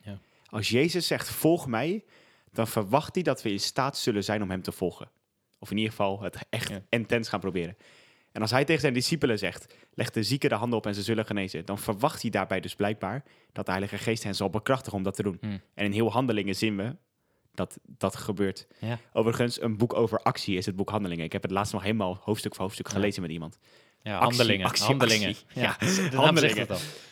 Speaker 1: Ja.
Speaker 2: Als Jezus zegt, volg mij, dan verwacht hij dat we in staat zullen zijn om hem te volgen. Of in ieder geval het echt
Speaker 1: Ja.
Speaker 2: intens gaan proberen. En als hij tegen zijn discipelen zegt, leg de zieken de handen op en ze zullen genezen, dan verwacht hij daarbij dus blijkbaar dat de Heilige Geest hen zal bekrachtigen om dat te doen.
Speaker 1: Hmm.
Speaker 2: En in heel Handelingen zien we dat dat gebeurt.
Speaker 1: Ja.
Speaker 2: Overigens, een boek over actie is het boek Handelingen. Ik heb het laatst nog helemaal hoofdstuk voor hoofdstuk
Speaker 1: Ja.
Speaker 2: gelezen met iemand.
Speaker 1: Ja,
Speaker 2: Actie,
Speaker 1: handelingen.
Speaker 2: actie,
Speaker 1: handelingen.
Speaker 2: actie.
Speaker 1: Ja,
Speaker 2: Ja, handelingen.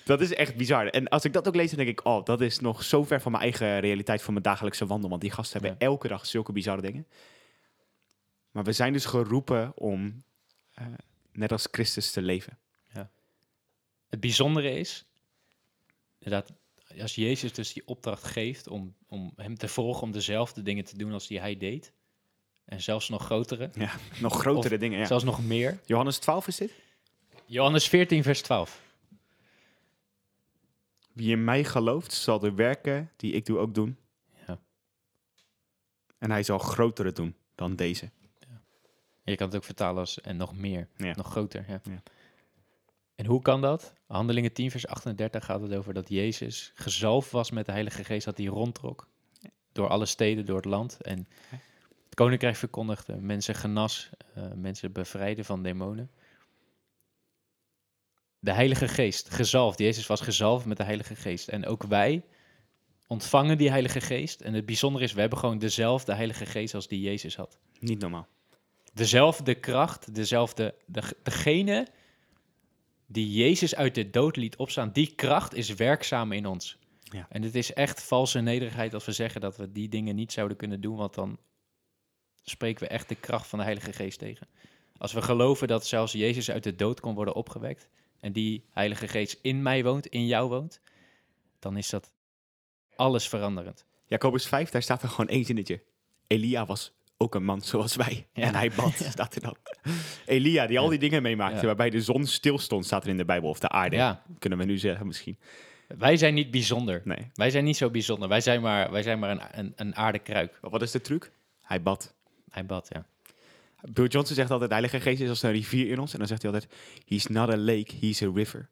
Speaker 2: Dat is echt bizar. En als ik dat ook lees, dan denk ik, oh, dat is nog zo ver van mijn eigen realiteit, van mijn dagelijkse wandel. Want die gasten hebben elke dag zulke bizarre dingen. Maar we zijn dus geroepen om eh, net als Christus te leven.
Speaker 1: Het bijzondere is, dat als Jezus dus die opdracht geeft om, om hem te volgen, om dezelfde dingen te doen als die hij deed, en zelfs nog grotere,
Speaker 2: Ja, nog grotere dingen. Ja.
Speaker 1: zelfs nog meer.
Speaker 2: Johannes 12 is dit?
Speaker 1: Johannes 14, vers 12.
Speaker 2: Wie in mij gelooft, zal de werken die ik doe ook doen.
Speaker 1: Ja.
Speaker 2: En hij zal grotere doen dan deze.
Speaker 1: Je kan het ook vertalen als en nog meer,
Speaker 2: Ja.
Speaker 1: nog groter. Ja.
Speaker 2: Ja.
Speaker 1: En hoe kan dat? Handelingen 10, vers 38 gaat het over dat Jezus gezalfd was met de Heilige Geest, dat hij rondtrok door alle steden, door het land. En het koninkrijk verkondigde, mensen genas, eh, mensen bevrijden van demonen. De Heilige Geest, gezalfd. Jezus was gezalfd met de Heilige Geest. En ook wij ontvangen die Heilige Geest. En het bijzondere is, we hebben gewoon dezelfde Heilige Geest als die Jezus had
Speaker 2: Niet normaal.
Speaker 1: dezelfde kracht, dezelfde, de, degene die Jezus uit de dood liet opstaan, die kracht is werkzaam in ons.
Speaker 2: Ja.
Speaker 1: En het is echt valse nederigheid als we zeggen dat we die dingen niet zouden kunnen doen, want dan spreken we echt de kracht van de Heilige Geest tegen. Als we geloven dat zelfs Jezus uit de dood kon worden opgewekt en die Heilige Geest in mij woont, in jou woont, dan is dat alles veranderend.
Speaker 2: Jacobus 5, daar staat er gewoon één zinnetje. Elia was ook een man zoals wij.
Speaker 1: Ja.
Speaker 2: En hij bad, staat er dan. Elia, die al die dingen meemaakte, waarbij de zon stilstond, staat er in de Bijbel. Of de aarde, kunnen we nu zeggen misschien.
Speaker 1: wij zijn niet bijzonder.
Speaker 2: Nee.
Speaker 1: Wij zijn niet zo bijzonder. Wij zijn maar, wij zijn maar een, een, een aardekruik.
Speaker 2: Wat is de truc? Hij bad.
Speaker 1: Hij bad, ja.
Speaker 2: Bill Johnson zegt altijd, de Heilige Geest is als een rivier in ons. En dan zegt hij altijd, he's not a lake, he's a river.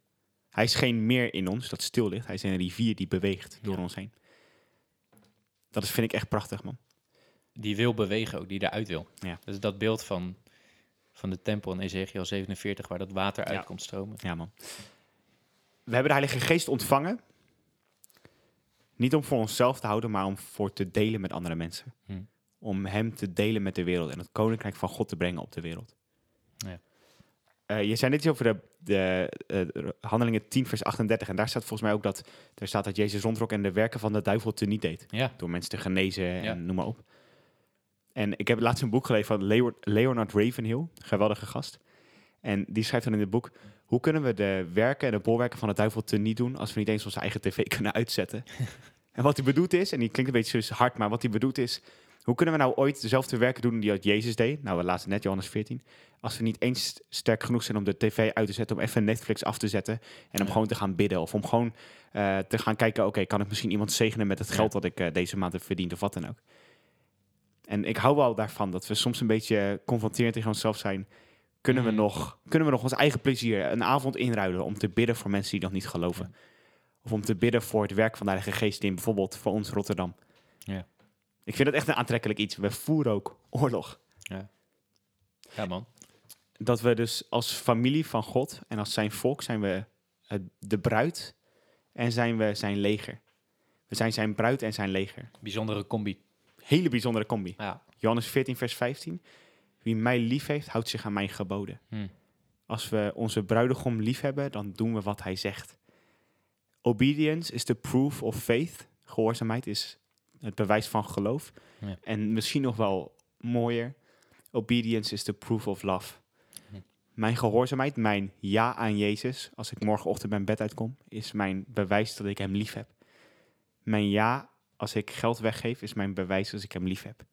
Speaker 2: Hij is geen meer in ons dat stil ligt. Hij is een rivier die beweegt door
Speaker 1: Ja.
Speaker 2: ons heen. Dat is, vind ik echt prachtig, man.
Speaker 1: Die wil bewegen ook, die eruit wil.
Speaker 2: Ja.
Speaker 1: Dus dat beeld van, van de tempel in Ezekiel 47, waar dat water uit
Speaker 2: Ja.
Speaker 1: komt stromen.
Speaker 2: Ja, man. We hebben de Heilige Geest ontvangen. Niet om voor onszelf te houden, maar om voor te delen met andere mensen.
Speaker 1: Hm.
Speaker 2: Om hem te delen met de wereld en het koninkrijk van God te brengen op de wereld.
Speaker 1: Ja.
Speaker 2: Eh, je zei net iets over de, de eh, handelingen 10 vers 38. En daar staat volgens mij ook dat, er staat dat Jezus rondtrok en de werken van de duivel teniet deed.
Speaker 1: Ja,
Speaker 2: Door mensen te genezen
Speaker 1: Ja.
Speaker 2: en noem maar op. En ik heb laatst een boek gelezen van Leo- Leonard Ravenhill, geweldige gast. En die schrijft dan in het boek, hoe kunnen we de werken en de bolwerken van de duivel teniet doen als we niet eens onze eigen tv kunnen uitzetten? en wat hij bedoelt is, en die klinkt een beetje hard, maar wat hij bedoelt is, hoe kunnen we nou ooit dezelfde werken doen die dat Jezus deed? Nou, we lazen net Johannes 14. Als we niet eens sterk genoeg zijn om de tv uit te zetten, om even Netflix af te zetten en om
Speaker 1: Ja.
Speaker 2: gewoon te gaan bidden. Of om gewoon eh, te gaan kijken, oké, kan ik misschien iemand zegenen met het geld dat ik eh, deze maand heb verdiend of wat dan ook. En ik hou wel daarvan dat we soms een beetje confronterend tegen onszelf zijn. Kunnen, we
Speaker 1: Mm.
Speaker 2: nog, kunnen we nog ons eigen plezier een avond inruilen om te bidden voor mensen die nog niet geloven? Of om te bidden voor het werk van de Heilige Geest in bijvoorbeeld voor ons Rotterdam.
Speaker 1: Ja.
Speaker 2: Ik vind het echt een aantrekkelijk iets. We voeren ook oorlog.
Speaker 1: ja man.
Speaker 2: Dat we dus als familie van God en als zijn volk zijn we de bruid en zijn we zijn leger. We zijn zijn bruid en zijn leger.
Speaker 1: Bijzondere combi.
Speaker 2: Hele bijzondere combi.
Speaker 1: Ja.
Speaker 2: Johannes 14, vers 15. Wie mij lief heeft, houdt zich aan mijn geboden.
Speaker 1: Hm.
Speaker 2: Als we onze bruidegom lief hebben, dan doen we wat hij zegt. Obedience is the proof of faith. Gehoorzaamheid is het bewijs van geloof.
Speaker 1: Ja.
Speaker 2: En misschien nog wel mooier. Obedience is the proof of love. Mijn gehoorzaamheid, mijn ja aan Jezus, als ik morgenochtend mijn bed uitkom, is mijn bewijs dat ik hem lief heb. Mijn ja als ik geld weggeef, is mijn bewijs dat ik hem lief heb.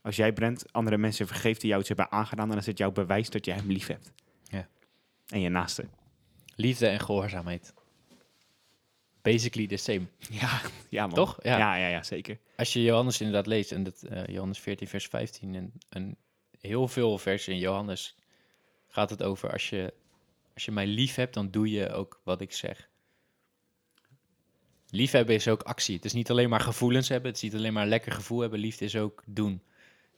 Speaker 2: Als jij Brent andere mensen vergeeft die jou iets hebben aangedaan, dan is het jouw bewijs dat je hem lief hebt.
Speaker 1: Ja.
Speaker 2: En je naaste.
Speaker 1: Liefde en gehoorzaamheid. Basically the same.
Speaker 2: Ja, ja man.
Speaker 1: Toch? Ja.
Speaker 2: Ja, ja, ja, zeker.
Speaker 1: Als je Johannes inderdaad leest, en dat, eh, Johannes 14, vers 15, en, en heel veel versen in Johannes gaat het over als je, als je mij lief hebt, dan doe je ook wat ik zeg. Liefhebben is ook actie. Het is niet alleen maar gevoelens hebben, het is niet alleen maar een lekker gevoel hebben. Liefde is ook doen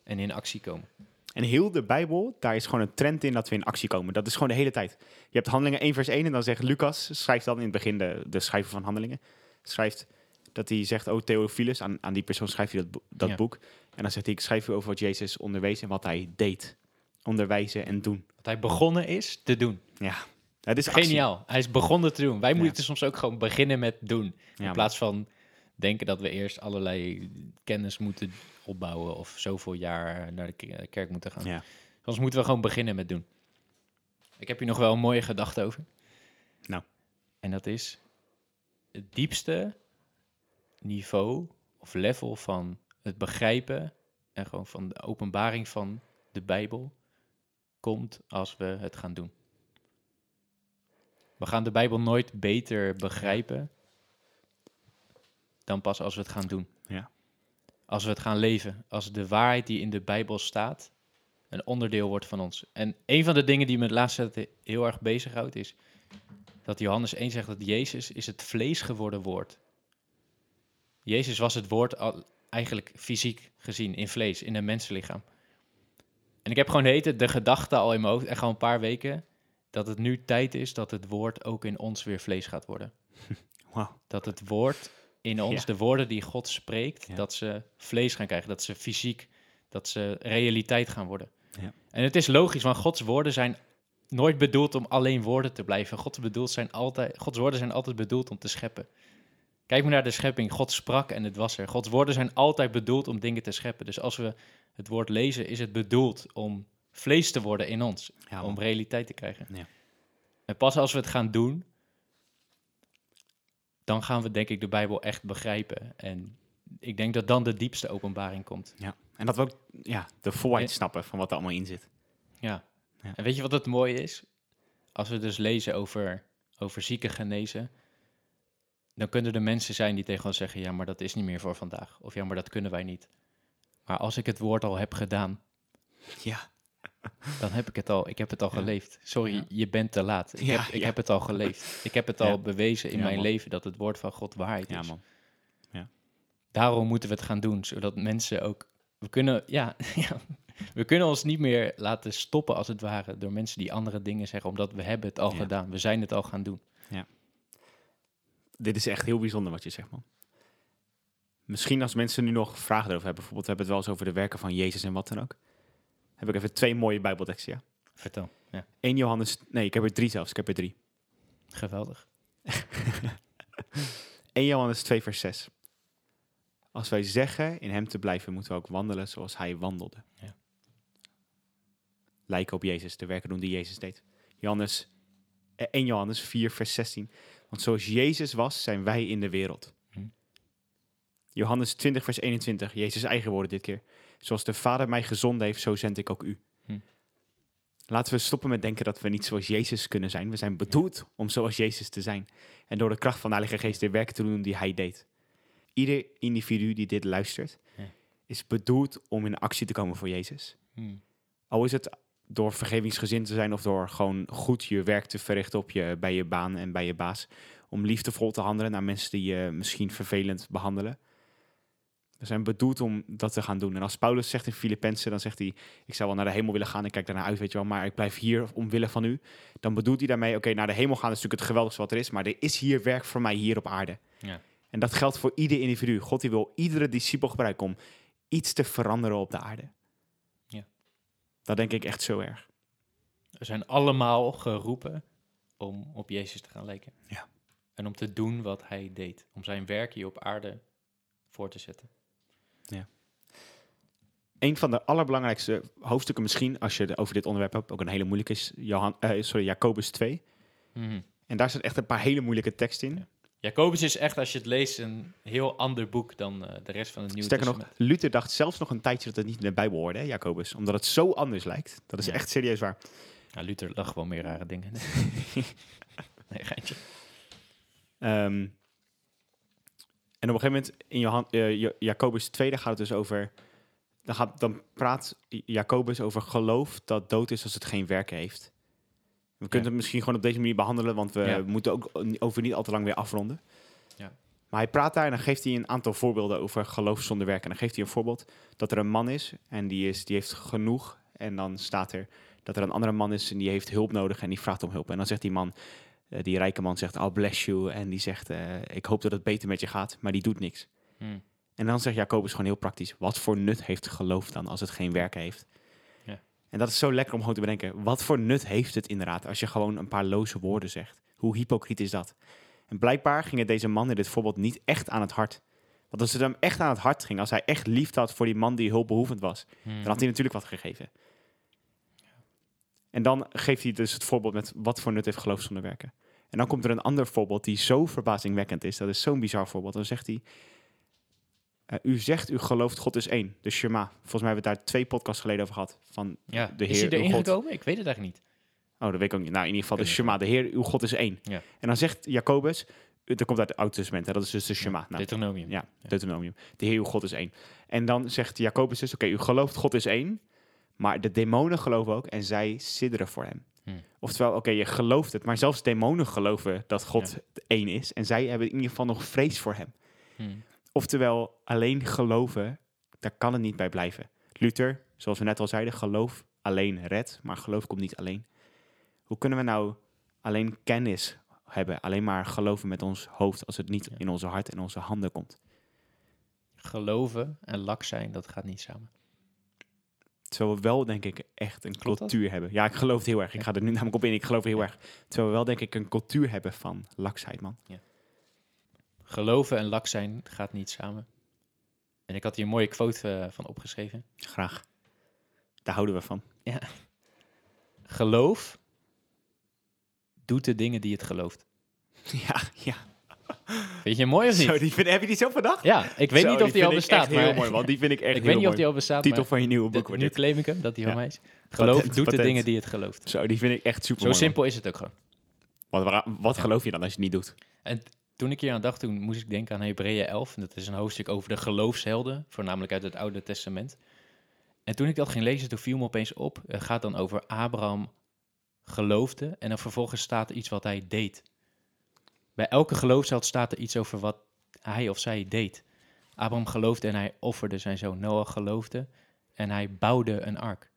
Speaker 1: en in actie komen.
Speaker 2: En heel de Bijbel, daar is gewoon een trend in dat we in actie komen. Dat is gewoon de hele tijd. Je hebt Handelingen 1 vers 1 en dan zegt Lucas, schrijft dan in het begin de, de schrijver van Handelingen, schrijft dat hij zegt, oh Theophilus, aan, aan die persoon schrijft hij dat, dat
Speaker 1: Ja.
Speaker 2: boek. En dan zegt hij, ik schrijf u over wat Jezus onderwees en wat hij deed. Onderwijzen en doen.
Speaker 1: Wat hij begonnen is te doen.
Speaker 2: Ja, het is actie.
Speaker 1: Geniaal. Hij is begonnen te doen. Wij
Speaker 2: Ja.
Speaker 1: moeten soms ook gewoon beginnen met doen.
Speaker 2: Ja,
Speaker 1: in plaats van denken dat we eerst allerlei kennis moeten opbouwen of zoveel jaar naar de ke- kerk moeten gaan.
Speaker 2: Ja.
Speaker 1: Soms moeten we gewoon beginnen met doen. Ik heb hier nog wel een mooie gedachte over.
Speaker 2: Nou.
Speaker 1: En dat is het diepste niveau of level van het begrijpen en gewoon van de openbaring van de Bijbel komt als we het gaan doen. We gaan de Bijbel nooit beter begrijpen dan pas als we het gaan doen.
Speaker 2: Ja.
Speaker 1: Als we het gaan leven. Als de waarheid die in de Bijbel staat een onderdeel wordt van ons. En een van de dingen die me de laatste tijd heel erg bezighoudt is dat Johannes 1 zegt dat Jezus is het vlees geworden woord. Jezus was het woord al, eigenlijk fysiek gezien in vlees, in een mensenlichaam. En ik heb gewoon heten de gedachte al in mijn hoofd, echt al een paar weken, dat het nu tijd is dat het woord ook in ons weer vlees gaat worden.
Speaker 2: Wauw.
Speaker 1: Dat het woord in ons,
Speaker 2: Ja.
Speaker 1: de woorden die God spreekt,
Speaker 2: Ja.
Speaker 1: dat ze vlees gaan krijgen, dat ze fysiek, dat ze realiteit gaan worden.
Speaker 2: Ja.
Speaker 1: En het is logisch, want Gods woorden zijn nooit bedoeld om alleen woorden te blijven. Gods, bedoeld zijn altijd, Gods woorden zijn altijd bedoeld om te scheppen. Kijk maar naar de schepping. God sprak en het was er. Gods woorden zijn altijd bedoeld om dingen te scheppen. Dus als we het woord lezen, is het bedoeld om vlees te worden in ons.
Speaker 2: Ja,
Speaker 1: om realiteit te krijgen.
Speaker 2: Ja.
Speaker 1: En pas als we het gaan doen, dan gaan we denk ik de Bijbel echt begrijpen. En ik denk dat dan de diepste openbaring komt.
Speaker 2: ja. En dat we ook ja, de volheid snappen van wat er allemaal in zit.
Speaker 1: Ja.
Speaker 2: Ja.
Speaker 1: En weet je wat het mooie is? Als we dus lezen over, over zieken genezen, dan kunnen er mensen zijn die tegen ons zeggen: ja, maar dat is niet meer voor vandaag. Of ja, maar dat kunnen wij niet. Maar als ik het woord al heb gedaan,
Speaker 2: Ja.
Speaker 1: Dan heb ik het al. Ik heb het al
Speaker 2: Ja.
Speaker 1: geleefd. Sorry,
Speaker 2: Ja.
Speaker 1: je bent te laat. Ik,
Speaker 2: Ja,
Speaker 1: heb, ik
Speaker 2: ja.
Speaker 1: heb het al geleefd. Ik heb het
Speaker 2: Ja.
Speaker 1: al bewezen in
Speaker 2: Ja,
Speaker 1: mijn
Speaker 2: man.
Speaker 1: leven dat het woord van God waarheid
Speaker 2: Ja,
Speaker 1: is.
Speaker 2: man.
Speaker 1: Daarom moeten we het gaan doen, zodat mensen ook. We kunnen, ja, ja, we kunnen ons niet meer laten stoppen, als het ware, door mensen die andere dingen zeggen, omdat we hebben het al
Speaker 2: Ja.
Speaker 1: gedaan. We zijn het al gaan doen.
Speaker 2: Dit is echt heel bijzonder wat je zegt, man. Misschien als mensen nu nog vragen erover hebben, bijvoorbeeld, we hebben het wel eens over de werken van Jezus en wat dan ook. Heb ik even twee mooie Bijbelteksten, ja.
Speaker 1: Vertel. Ja,
Speaker 2: 1 Johannes, nee, ik heb er drie zelfs, ik heb er drie.
Speaker 1: geweldig.
Speaker 2: 1 Johannes 2 vers 6. Als wij zeggen in hem te blijven, moeten we ook wandelen zoals hij wandelde.
Speaker 1: Ja.
Speaker 2: Lijken op Jezus, de werken doen die Jezus deed. Johannes, eh, 1 Johannes 4 vers 16. Want zoals Jezus was, zijn wij in de wereld.
Speaker 1: Hm.
Speaker 2: Johannes 20 vers 21. Jezus eigen woorden dit keer. Zoals de Vader mij gezonden heeft, zo zend ik ook u.
Speaker 1: Hm.
Speaker 2: Laten we stoppen met denken dat we niet zoals Jezus kunnen zijn. We zijn bedoeld om zoals Jezus te zijn. En door de kracht van de Heilige Geest de werken te doen die hij deed. Ieder individu die dit luistert,
Speaker 1: Ja.
Speaker 2: is bedoeld om in actie te komen voor Jezus.
Speaker 1: Hm.
Speaker 2: Al is het door vergevingsgezind te zijn of door gewoon goed je werk te verrichten op je, bij je baan en bij je baas. Om liefdevol te handelen naar mensen die je misschien vervelend behandelen. We zijn bedoeld om dat te gaan doen. En als Paulus zegt in Filippenzen, dan zegt hij... ik zou wel naar de hemel willen gaan, ik kijk daarnaar uit, weet je wel... maar ik blijf hier omwille van u. Dan bedoelt hij daarmee, oké, naar de hemel gaan is natuurlijk het geweldigste wat er is... maar er is hier werk voor mij hier op aarde.
Speaker 1: Ja.
Speaker 2: En dat geldt voor ieder individu. God die wil iedere discipel gebruiken om iets te veranderen op de aarde.
Speaker 1: Ja.
Speaker 2: Dat denk ik echt zo erg.
Speaker 1: We zijn allemaal geroepen om op Jezus te gaan lijken.
Speaker 2: Ja.
Speaker 1: En om te doen wat hij deed. Om zijn werk hier op aarde voor te zetten.
Speaker 2: Een van de allerbelangrijkste hoofdstukken misschien, als je het over dit onderwerp hebt, ook een hele moeilijke is, Johan, eh, sorry, Jacobus 2.
Speaker 1: Mhm.
Speaker 2: En daar zit echt een paar hele moeilijke teksten in.
Speaker 1: Ja. Jacobus is echt, als je het leest, een heel ander boek dan eh, de rest van het Nieuwe
Speaker 2: Sterker nog. Luther dacht zelfs nog een tijdje dat het niet in de Bijbel hoorde, hè, Jacobus. Omdat het zo anders lijkt. Dat is
Speaker 1: Ja.
Speaker 2: echt serieus waar.
Speaker 1: Ja, Luther lag gewoon meer rare dingen. nee, geintje.
Speaker 2: Ehm, en op een gegeven moment in Johan, Ja- Jacobus 2, daar gaat het dus over. Dan, gaat, dan praat Jacobus over geloof dat dood is als het geen werken heeft. We kunnen het misschien gewoon op deze manier behandelen, want we
Speaker 1: Ja.
Speaker 2: moeten ook over niet al te lang weer afronden.
Speaker 1: Ja.
Speaker 2: Maar hij praat daar en dan geeft hij een aantal voorbeelden over geloof zonder werken. En dan geeft hij een voorbeeld dat er een man is en die, is, die heeft genoeg En dan staat er dat er een andere man is en die heeft hulp nodig en die vraagt om hulp. En dan zegt die man, eh, die rijke man zegt, I'll bless you. En die zegt, eh, ik hoop dat het beter met je gaat, maar die doet niks.
Speaker 1: Hmm.
Speaker 2: En dan zegt Jacobus gewoon heel praktisch, wat voor nut heeft geloof dan als het geen werken heeft?
Speaker 1: Ja.
Speaker 2: En dat is zo lekker om gewoon te bedenken, wat voor nut heeft het inderdaad als je gewoon een paar loze woorden zegt? Hoe hypocriet is dat? En blijkbaar ging het deze man in dit voorbeeld niet echt aan het hart. Want als het hem echt aan het hart ging, als hij echt liefde had voor die man die hulpbehoevend was,
Speaker 1: Hmm.
Speaker 2: dan had hij natuurlijk wat gegeven. En dan geeft hij dus het voorbeeld met wat voor nut heeft geloof zonder werken. En dan komt er een ander voorbeeld die zo verbazingwekkend is. Dat is zo'n bizar voorbeeld. Dan zegt hij, eh, u zegt u gelooft God is één. De Shema. Volgens mij hebben we het daar twee podcasts geleden over gehad. Van,
Speaker 1: Ja,
Speaker 2: de
Speaker 1: is hij
Speaker 2: Heer,
Speaker 1: erin gekomen? Ik weet het eigenlijk niet.
Speaker 2: oh, dat weet ik ook niet. Nou, in ieder geval de. Shema. De Heer, uw God is één.
Speaker 1: Ja.
Speaker 2: En dan zegt Jacobus, dat komt uit het Oude Testament. Hè? Dat is dus de Shema. Nou,
Speaker 1: Deuteronomium.
Speaker 2: ja, Deuteronomium. De Heer, uw God is één. En dan zegt Jacobus dus, oké, u gelooft God is één. Maar de demonen geloven ook en zij sidderen voor hem.
Speaker 1: Hmm.
Speaker 2: Oftewel, oké, je gelooft het, maar zelfs demonen geloven dat God
Speaker 1: Ja.
Speaker 2: één is. En zij hebben in ieder geval nog vrees voor hem.
Speaker 1: Hmm.
Speaker 2: Oftewel, alleen geloven, daar kan het niet bij blijven. Luther, zoals we net al zeiden, geloof alleen redt, maar geloof komt niet alleen. Hoe kunnen we nou alleen kennis hebben, alleen maar geloven met ons hoofd, als het niet
Speaker 1: Ja.
Speaker 2: in onze hart en onze handen komt?
Speaker 1: Geloven en lak zijn, dat gaat niet samen.
Speaker 2: Terwijl we wel, denk ik, echt een
Speaker 1: Klopt dat?
Speaker 2: cultuur hebben. Ja, ik geloof het heel erg. Ik
Speaker 1: Ja.
Speaker 2: ga er nu namelijk op in. Ik geloof heel
Speaker 1: Ja.
Speaker 2: erg. Terwijl we wel, denk ik, een cultuur hebben van laksheid, man.
Speaker 1: Geloven en lak zijn gaat niet samen. En ik had hier een mooie quote eh, van opgeschreven.
Speaker 2: Graag. Daar houden we van.
Speaker 1: Geloof doet de dingen die het gelooft.
Speaker 2: Ja, ja.
Speaker 1: Vind je hem mooi of niet?
Speaker 2: Zo, die vind, heb je die zo vandaag?
Speaker 1: Ja, ik weet
Speaker 2: Zo,
Speaker 1: niet of die al bestaat.
Speaker 2: echt heel
Speaker 1: maar
Speaker 2: mooi, man. Die vind ik echt
Speaker 1: ik
Speaker 2: heel
Speaker 1: weet niet of die al bestaat.
Speaker 2: Titel
Speaker 1: maar
Speaker 2: van je nieuwe boek wordt
Speaker 1: nu claim ik hem, dat die van mij is. Geloof
Speaker 2: Patent,
Speaker 1: doet de dingen die het gelooft.
Speaker 2: Zo, die vind ik echt super
Speaker 1: Zo
Speaker 2: mooi.
Speaker 1: simpel is het ook gewoon.
Speaker 2: Wat, wa- wat geloof je dan als je het niet doet?
Speaker 1: En toen ik hier aan dacht, toen moest ik denken aan Hebreeën 11. En dat is een hoofdstuk over de geloofshelden, voornamelijk uit het Oude Testament. En toen ik dat ging lezen, toen viel me opeens op. Het gaat dan over Abraham geloofde en dan vervolgens staat er iets wat hij deed. Bij elke geloofsheld staat er iets over wat hij of zij deed. Abraham geloofde en hij offerde zijn zoon. Noah geloofde en hij bouwde een ark.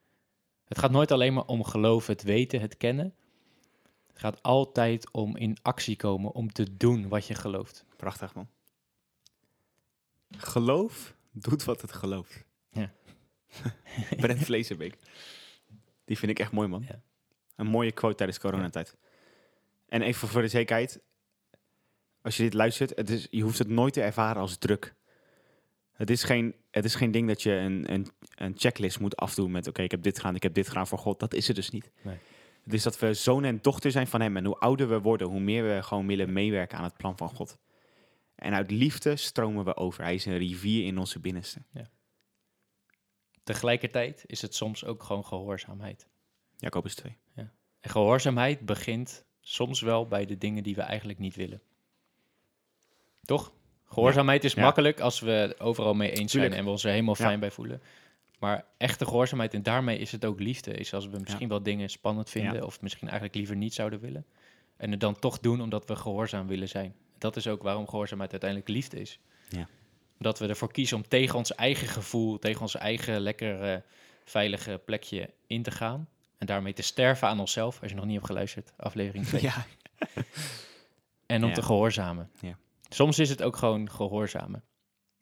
Speaker 1: Het gaat nooit alleen maar om geloven, het weten, het kennen. Het gaat altijd om in actie komen, om te doen wat je gelooft.
Speaker 2: Prachtig, man. Geloof doet wat het gelooft.
Speaker 1: Ja.
Speaker 2: Brent Vleesenbeek. Die vind ik echt mooi, man.
Speaker 1: Ja.
Speaker 2: Een mooie quote tijdens coronatijd. En even voor de zekerheid. Als je dit luistert, het is, je hoeft het nooit te ervaren als druk. Het is geen, het is geen ding dat je een, een, een checklist moet afdoen met... oké, ik heb dit gedaan, ik heb dit gedaan voor God. Dat is het dus niet.
Speaker 1: Nee.
Speaker 2: Het is dat we zoon en dochter zijn van hem. En hoe ouder we worden, hoe meer we gewoon willen meewerken aan het plan van God. En uit liefde stromen we over. Hij is een rivier in onze binnenste.
Speaker 1: Tegelijkertijd is het soms ook gewoon gehoorzaamheid.
Speaker 2: Jacobus 2.
Speaker 1: En gehoorzaamheid begint soms wel bij de dingen die we eigenlijk niet willen. Toch? Gehoorzaamheid is makkelijk als we overal mee eens zijn en we ons er helemaal fijn bij voelen. Maar echte gehoorzaamheid, en daarmee is het ook liefde, is als we misschien wel dingen spannend vinden of misschien eigenlijk liever niet zouden willen. En het dan toch doen omdat we gehoorzaam willen zijn. Dat is ook waarom gehoorzaamheid uiteindelijk liefde is.
Speaker 2: Ja.
Speaker 1: Dat we ervoor kiezen om tegen ons eigen gevoel, tegen ons eigen lekker eh, veilige plekje in te gaan. En daarmee te sterven aan onszelf, als je nog niet hebt geluisterd, aflevering 2.
Speaker 2: Ja.
Speaker 1: En om
Speaker 2: Ja.
Speaker 1: te gehoorzamen.
Speaker 2: Ja.
Speaker 1: Soms is het ook gewoon gehoorzamen.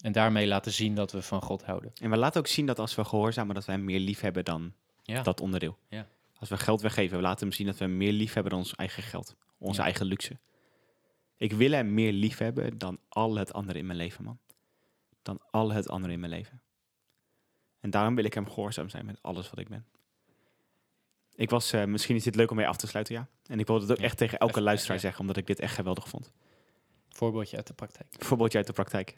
Speaker 1: En daarmee laten zien dat we van God houden.
Speaker 2: En we laten ook zien dat als we gehoorzamen, dat we hem meer lief hebben dan
Speaker 1: Ja.
Speaker 2: dat onderdeel.
Speaker 1: Ja.
Speaker 2: Als we geld weggeven, we laten hem zien dat we hem meer lief hebben dan ons eigen geld. Onze
Speaker 1: Ja.
Speaker 2: eigen luxe. Ik wil hem meer lief hebben dan al het andere in mijn leven, man. Dan al het andere in mijn leven. En daarom wil ik hem gehoorzaam zijn met alles wat ik ben. Ik was, eh, misschien is dit leuk om mee af te sluiten, ja. En ik wilde het ook echt tegen elke luisteraar zeggen, omdat ik dit echt geweldig vond.
Speaker 1: Voorbeeldje uit de praktijk.
Speaker 2: Voorbeeldje uit de praktijk.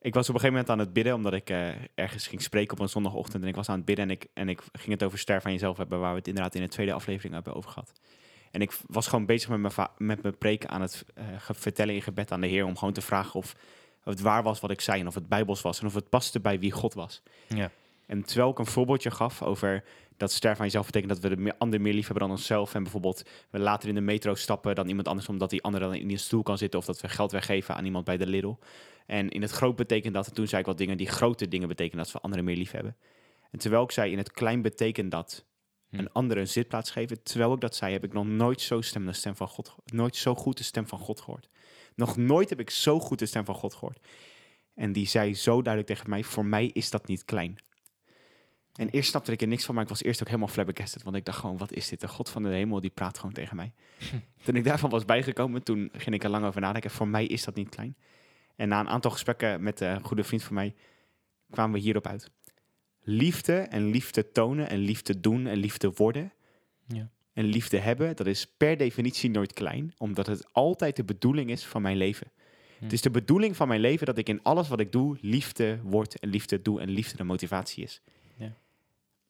Speaker 2: Ik was op een gegeven moment aan het bidden, omdat ik eh, ergens ging spreken op een zondagochtend. En ik was aan het bidden en ik, en ik ging het over sterf aan jezelf hebben, waar we het inderdaad in de tweede aflevering hebben over gehad. En ik was gewoon bezig met mijn, met mijn preken aan het eh, vertellen in gebed aan de Heer, om gewoon te vragen of, of het waar was wat ik zei en of het bijbels was en of het paste bij wie God was.
Speaker 1: Ja.
Speaker 2: En terwijl ik een voorbeeldje gaf over dat sterven aan jezelf betekent dat we de ander meer lief hebben dan onszelf. En bijvoorbeeld we later in de metro stappen dan iemand anders omdat die ander dan in een stoel kan zitten. Of dat we geld weggeven aan iemand bij de Lidl. En in het groot betekent dat, en toen zei ik wat dingen die grote dingen betekenen dat we anderen meer lief hebben. En terwijl ik zei, in het klein betekent dat
Speaker 1: Hm.
Speaker 2: een andere een zitplaats geven. Terwijl ik dat zei, heb ik nog nooit zo stem de stem van God, nooit zo goed de stem van God gehoord. Nog nooit heb ik zo goed de stem van God gehoord. En die zei zo duidelijk tegen mij, voor mij is dat niet klein. En eerst snapte ik er niks van, maar ik was eerst ook helemaal flabbergasted. Want ik dacht gewoon, wat is dit? De God van de hemel, die praat gewoon tegen mij. toen ik daarvan was bijgekomen, toen ging ik er lang over nadenken. Voor mij is dat niet klein. En na een aantal gesprekken met een goede vriend van mij, kwamen we hierop uit. Liefde en liefde tonen en liefde doen en liefde worden
Speaker 1: Ja.
Speaker 2: en liefde hebben, dat is per definitie nooit klein, omdat het altijd de bedoeling is van mijn leven.
Speaker 1: Hm.
Speaker 2: Het is de bedoeling van mijn leven dat ik in alles wat ik doe, liefde word en liefde doe en liefde de motivatie is.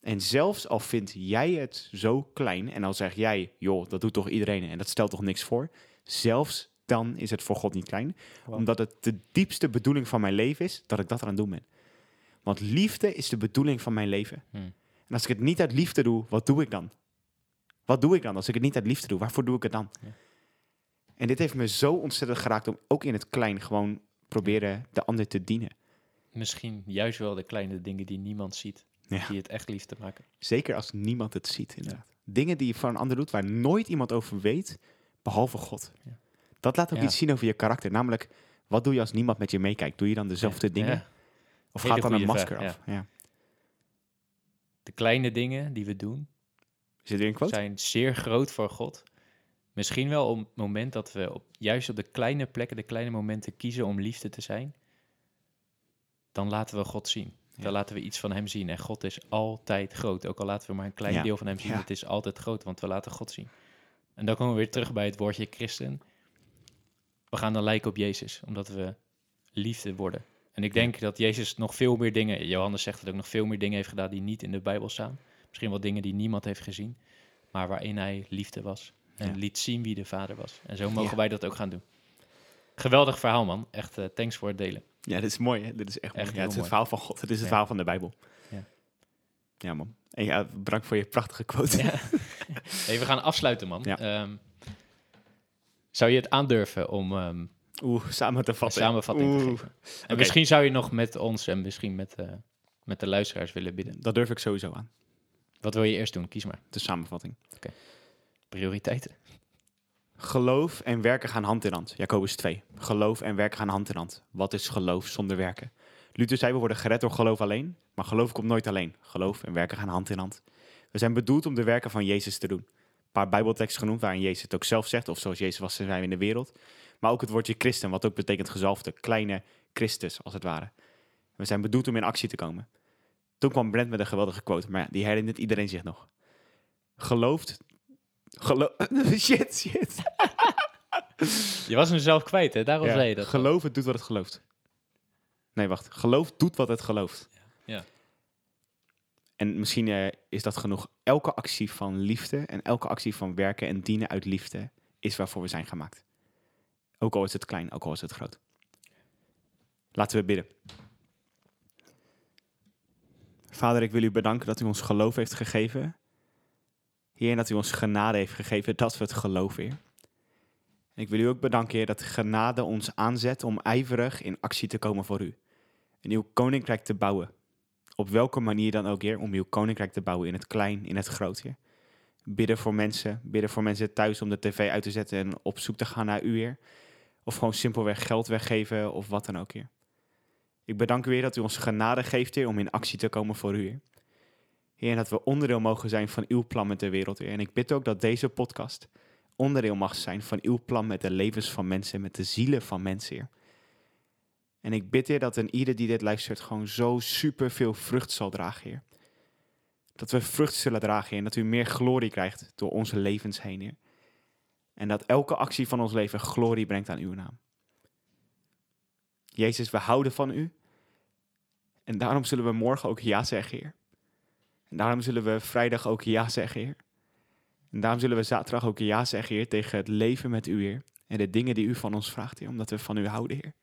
Speaker 2: En zelfs al vind jij het zo klein en al zeg jij, joh, dat doet toch iedereen en dat stelt toch niks voor, zelfs dan is het voor God niet klein,
Speaker 1: Wow.
Speaker 2: omdat het de diepste bedoeling van mijn leven is dat ik dat aan het doen ben. Want liefde is de bedoeling van mijn leven.
Speaker 1: Hm.
Speaker 2: En als ik het niet uit liefde doe, wat doe ik dan? Wat doe ik dan als ik het niet uit liefde doe? Waarvoor doe ik het dan?
Speaker 1: Ja.
Speaker 2: En dit heeft me zo ontzettend geraakt om ook in het klein gewoon proberen de ander te dienen.
Speaker 1: Misschien juist wel de kleine dingen die niemand ziet,
Speaker 2: Ja.
Speaker 1: die het echt lief te maken.
Speaker 2: Zeker als niemand het ziet, inderdaad. Dingen die je voor een ander doet waar nooit iemand over weet, behalve God.
Speaker 1: Ja.
Speaker 2: Dat laat ook iets zien over je karakter. Namelijk, wat doe je als niemand met je meekijkt? Doe je dan dezelfde dingen? Of
Speaker 1: Hele
Speaker 2: gaat dan een masker
Speaker 1: vraag,
Speaker 2: af? Ja.
Speaker 1: De kleine dingen die we doen,
Speaker 2: Zit er een quote?
Speaker 1: zijn zeer groot voor God. Misschien wel op het moment dat we op, juist op de kleine plekken, de kleine momenten kiezen om liefde te zijn, dan laten we God zien.
Speaker 2: Ja.
Speaker 1: Dan laten we iets van Hem zien. En God is altijd groot. Ook al laten we maar een klein
Speaker 2: Ja.
Speaker 1: deel van Hem zien, het is altijd groot, want we laten God zien. En dan komen we weer terug bij het woordje christen. We gaan dan lijken op Jezus, omdat we liefde worden. En ik denk dat Jezus nog veel meer dingen, Johannes zegt het ook, nog veel meer dingen heeft gedaan die niet in de Bijbel staan. Misschien wel dingen die niemand heeft gezien, maar waarin hij liefde was. En liet zien wie de vader was. En zo mogen wij dat ook gaan doen. Geweldig verhaal, man. Echt eh, thanks voor het delen.
Speaker 2: Ja, dit is mooi, hè? Dit is echt,
Speaker 1: Echt
Speaker 2: mooi. Ja, het is het verhaal van God. Het is het
Speaker 1: Ja.
Speaker 2: verhaal van de Bijbel.
Speaker 1: Ja.
Speaker 2: Ja, man. En ja, bedankt voor je prachtige quote.
Speaker 1: Ja. Hey, we gaan afsluiten, man.
Speaker 2: Ja.
Speaker 1: Ehm, zou je het aandurven om ehm,
Speaker 2: Oeh, samen te
Speaker 1: een
Speaker 2: vatten.
Speaker 1: samenvatting te geven? En misschien zou je nog met ons en misschien met, eh, met de luisteraars willen bidden.
Speaker 2: Dat durf ik sowieso aan.
Speaker 1: Wat wil je eerst doen? Kies maar.
Speaker 2: De samenvatting.
Speaker 1: Prioriteiten.
Speaker 2: Geloof en werken gaan hand in hand. Jacobus 2. Geloof en werken gaan hand in hand. Wat is geloof zonder werken? Luther zei, we worden gered door geloof alleen. Maar geloof komt nooit alleen. Geloof en werken gaan hand in hand. We zijn bedoeld om de werken van Jezus te doen. Een paar bijbelteksten genoemd waarin Jezus het ook zelf zegt. Of zoals Jezus was, zijn we in de wereld. Maar ook het woordje christen, wat ook betekent gezalfde. Kleine Christus, als het ware. We zijn bedoeld om in actie te komen. Toen kwam Brent met een geweldige quote. Maar die herinnert iedereen zich nog. Gelooft... Geloof... shit, shit.
Speaker 1: Je was hem zelf kwijt, hè? Daarom
Speaker 2: Ja,
Speaker 1: zei je dat.
Speaker 2: Geloof het doet wat het gelooft. Nee, wacht. Geloof doet wat het gelooft.
Speaker 1: Ja.
Speaker 2: En misschien eh, is dat genoeg. Elke actie van liefde en elke actie van werken en dienen uit liefde is waarvoor we zijn gemaakt. Ook al is het klein, ook al is het groot. Laten we bidden. Vader, ik wil u bedanken dat u ons geloof heeft gegeven. Heer, dat u ons genade heeft gegeven dat we het geloven, Heer. En ik wil u ook bedanken, Heer, dat genade ons aanzet om ijverig in actie te komen voor u. En uw koninkrijk te bouwen. Op welke manier dan ook, Heer, om uw koninkrijk te bouwen in het klein, in het groot, Heer. Bidden voor mensen, bidden voor mensen thuis om de tv uit te zetten en op zoek te gaan naar u, Heer. Of gewoon simpelweg geld weggeven of wat dan ook, Heer. Ik bedank u, Heer, dat u ons genade geeft, Heer, om in actie te komen voor u, Heer. Heer, dat we onderdeel mogen zijn van uw plan met de wereld, Heer. En ik bid ook dat deze podcast onderdeel mag zijn van uw plan met de levens van mensen, met de zielen van mensen, Heer. En ik bid, Heer, dat een ieder die dit luistert gewoon zo super veel vrucht zal dragen, Heer. Dat we vrucht zullen dragen, Heer, en dat u meer glorie krijgt door onze levens heen, Heer. En dat elke actie van ons leven glorie brengt aan uw naam. Jezus, we houden van u. En daarom zullen we morgen ook ja zeggen, Heer. En daarom zullen we vrijdag ook ja zeggen, Heer. En daarom zullen we zaterdag ook ja zeggen, Heer, tegen het leven met u, Heer. En de dingen die u van ons vraagt, Heer, omdat we van u houden, Heer.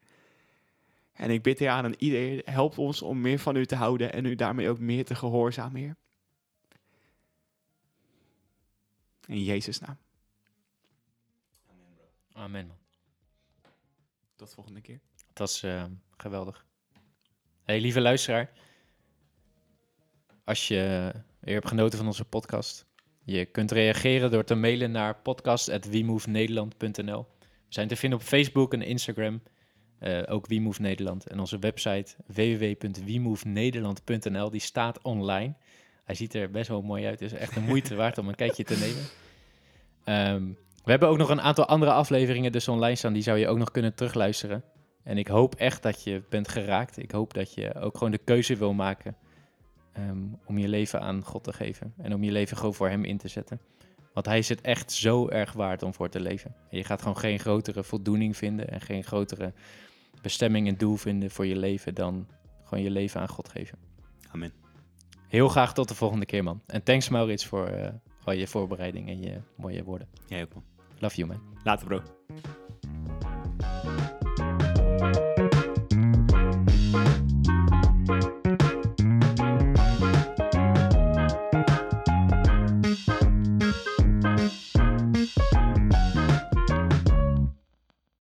Speaker 2: En ik bid, Heer, aan ieder, Heer, help ons om meer van u te houden en u daarmee ook meer te gehoorzamen, Heer. In Jezus' naam.
Speaker 1: Amen, man.
Speaker 2: Tot volgende keer.
Speaker 1: Dat is eh, geweldig. Hey, lieve luisteraar. Als je weer hebt genoten van onze podcast. Je kunt reageren door te mailen naar podcast.wemovenederland.nl. We zijn te vinden op Facebook en Instagram. eh, ook WeMove Nederland. En onze website www.wemovenederland.nl. Die staat online. Hij ziet er best wel mooi uit. Is echt een moeite waard om een kijkje te nemen. Ehm, we hebben ook nog een aantal andere afleveringen dus online staan. Die zou je ook nog kunnen terugluisteren. En ik hoop echt dat je bent geraakt. Ik hoop dat je ook gewoon de keuze wil maken ehm, om je leven aan God te geven. En om je leven gewoon voor Hem in te zetten. Want Hij is het echt zo erg waard om voor te leven. En je gaat gewoon geen grotere voldoening vinden en geen grotere bestemming en doel vinden voor je leven dan gewoon je leven aan God geven.
Speaker 2: Amen.
Speaker 1: Heel graag tot de volgende keer, man. En thanks Maurits voor eh, al je voorbereiding en je mooie woorden.
Speaker 2: Jij ook, man.
Speaker 1: Love you, man.
Speaker 2: Later, bro.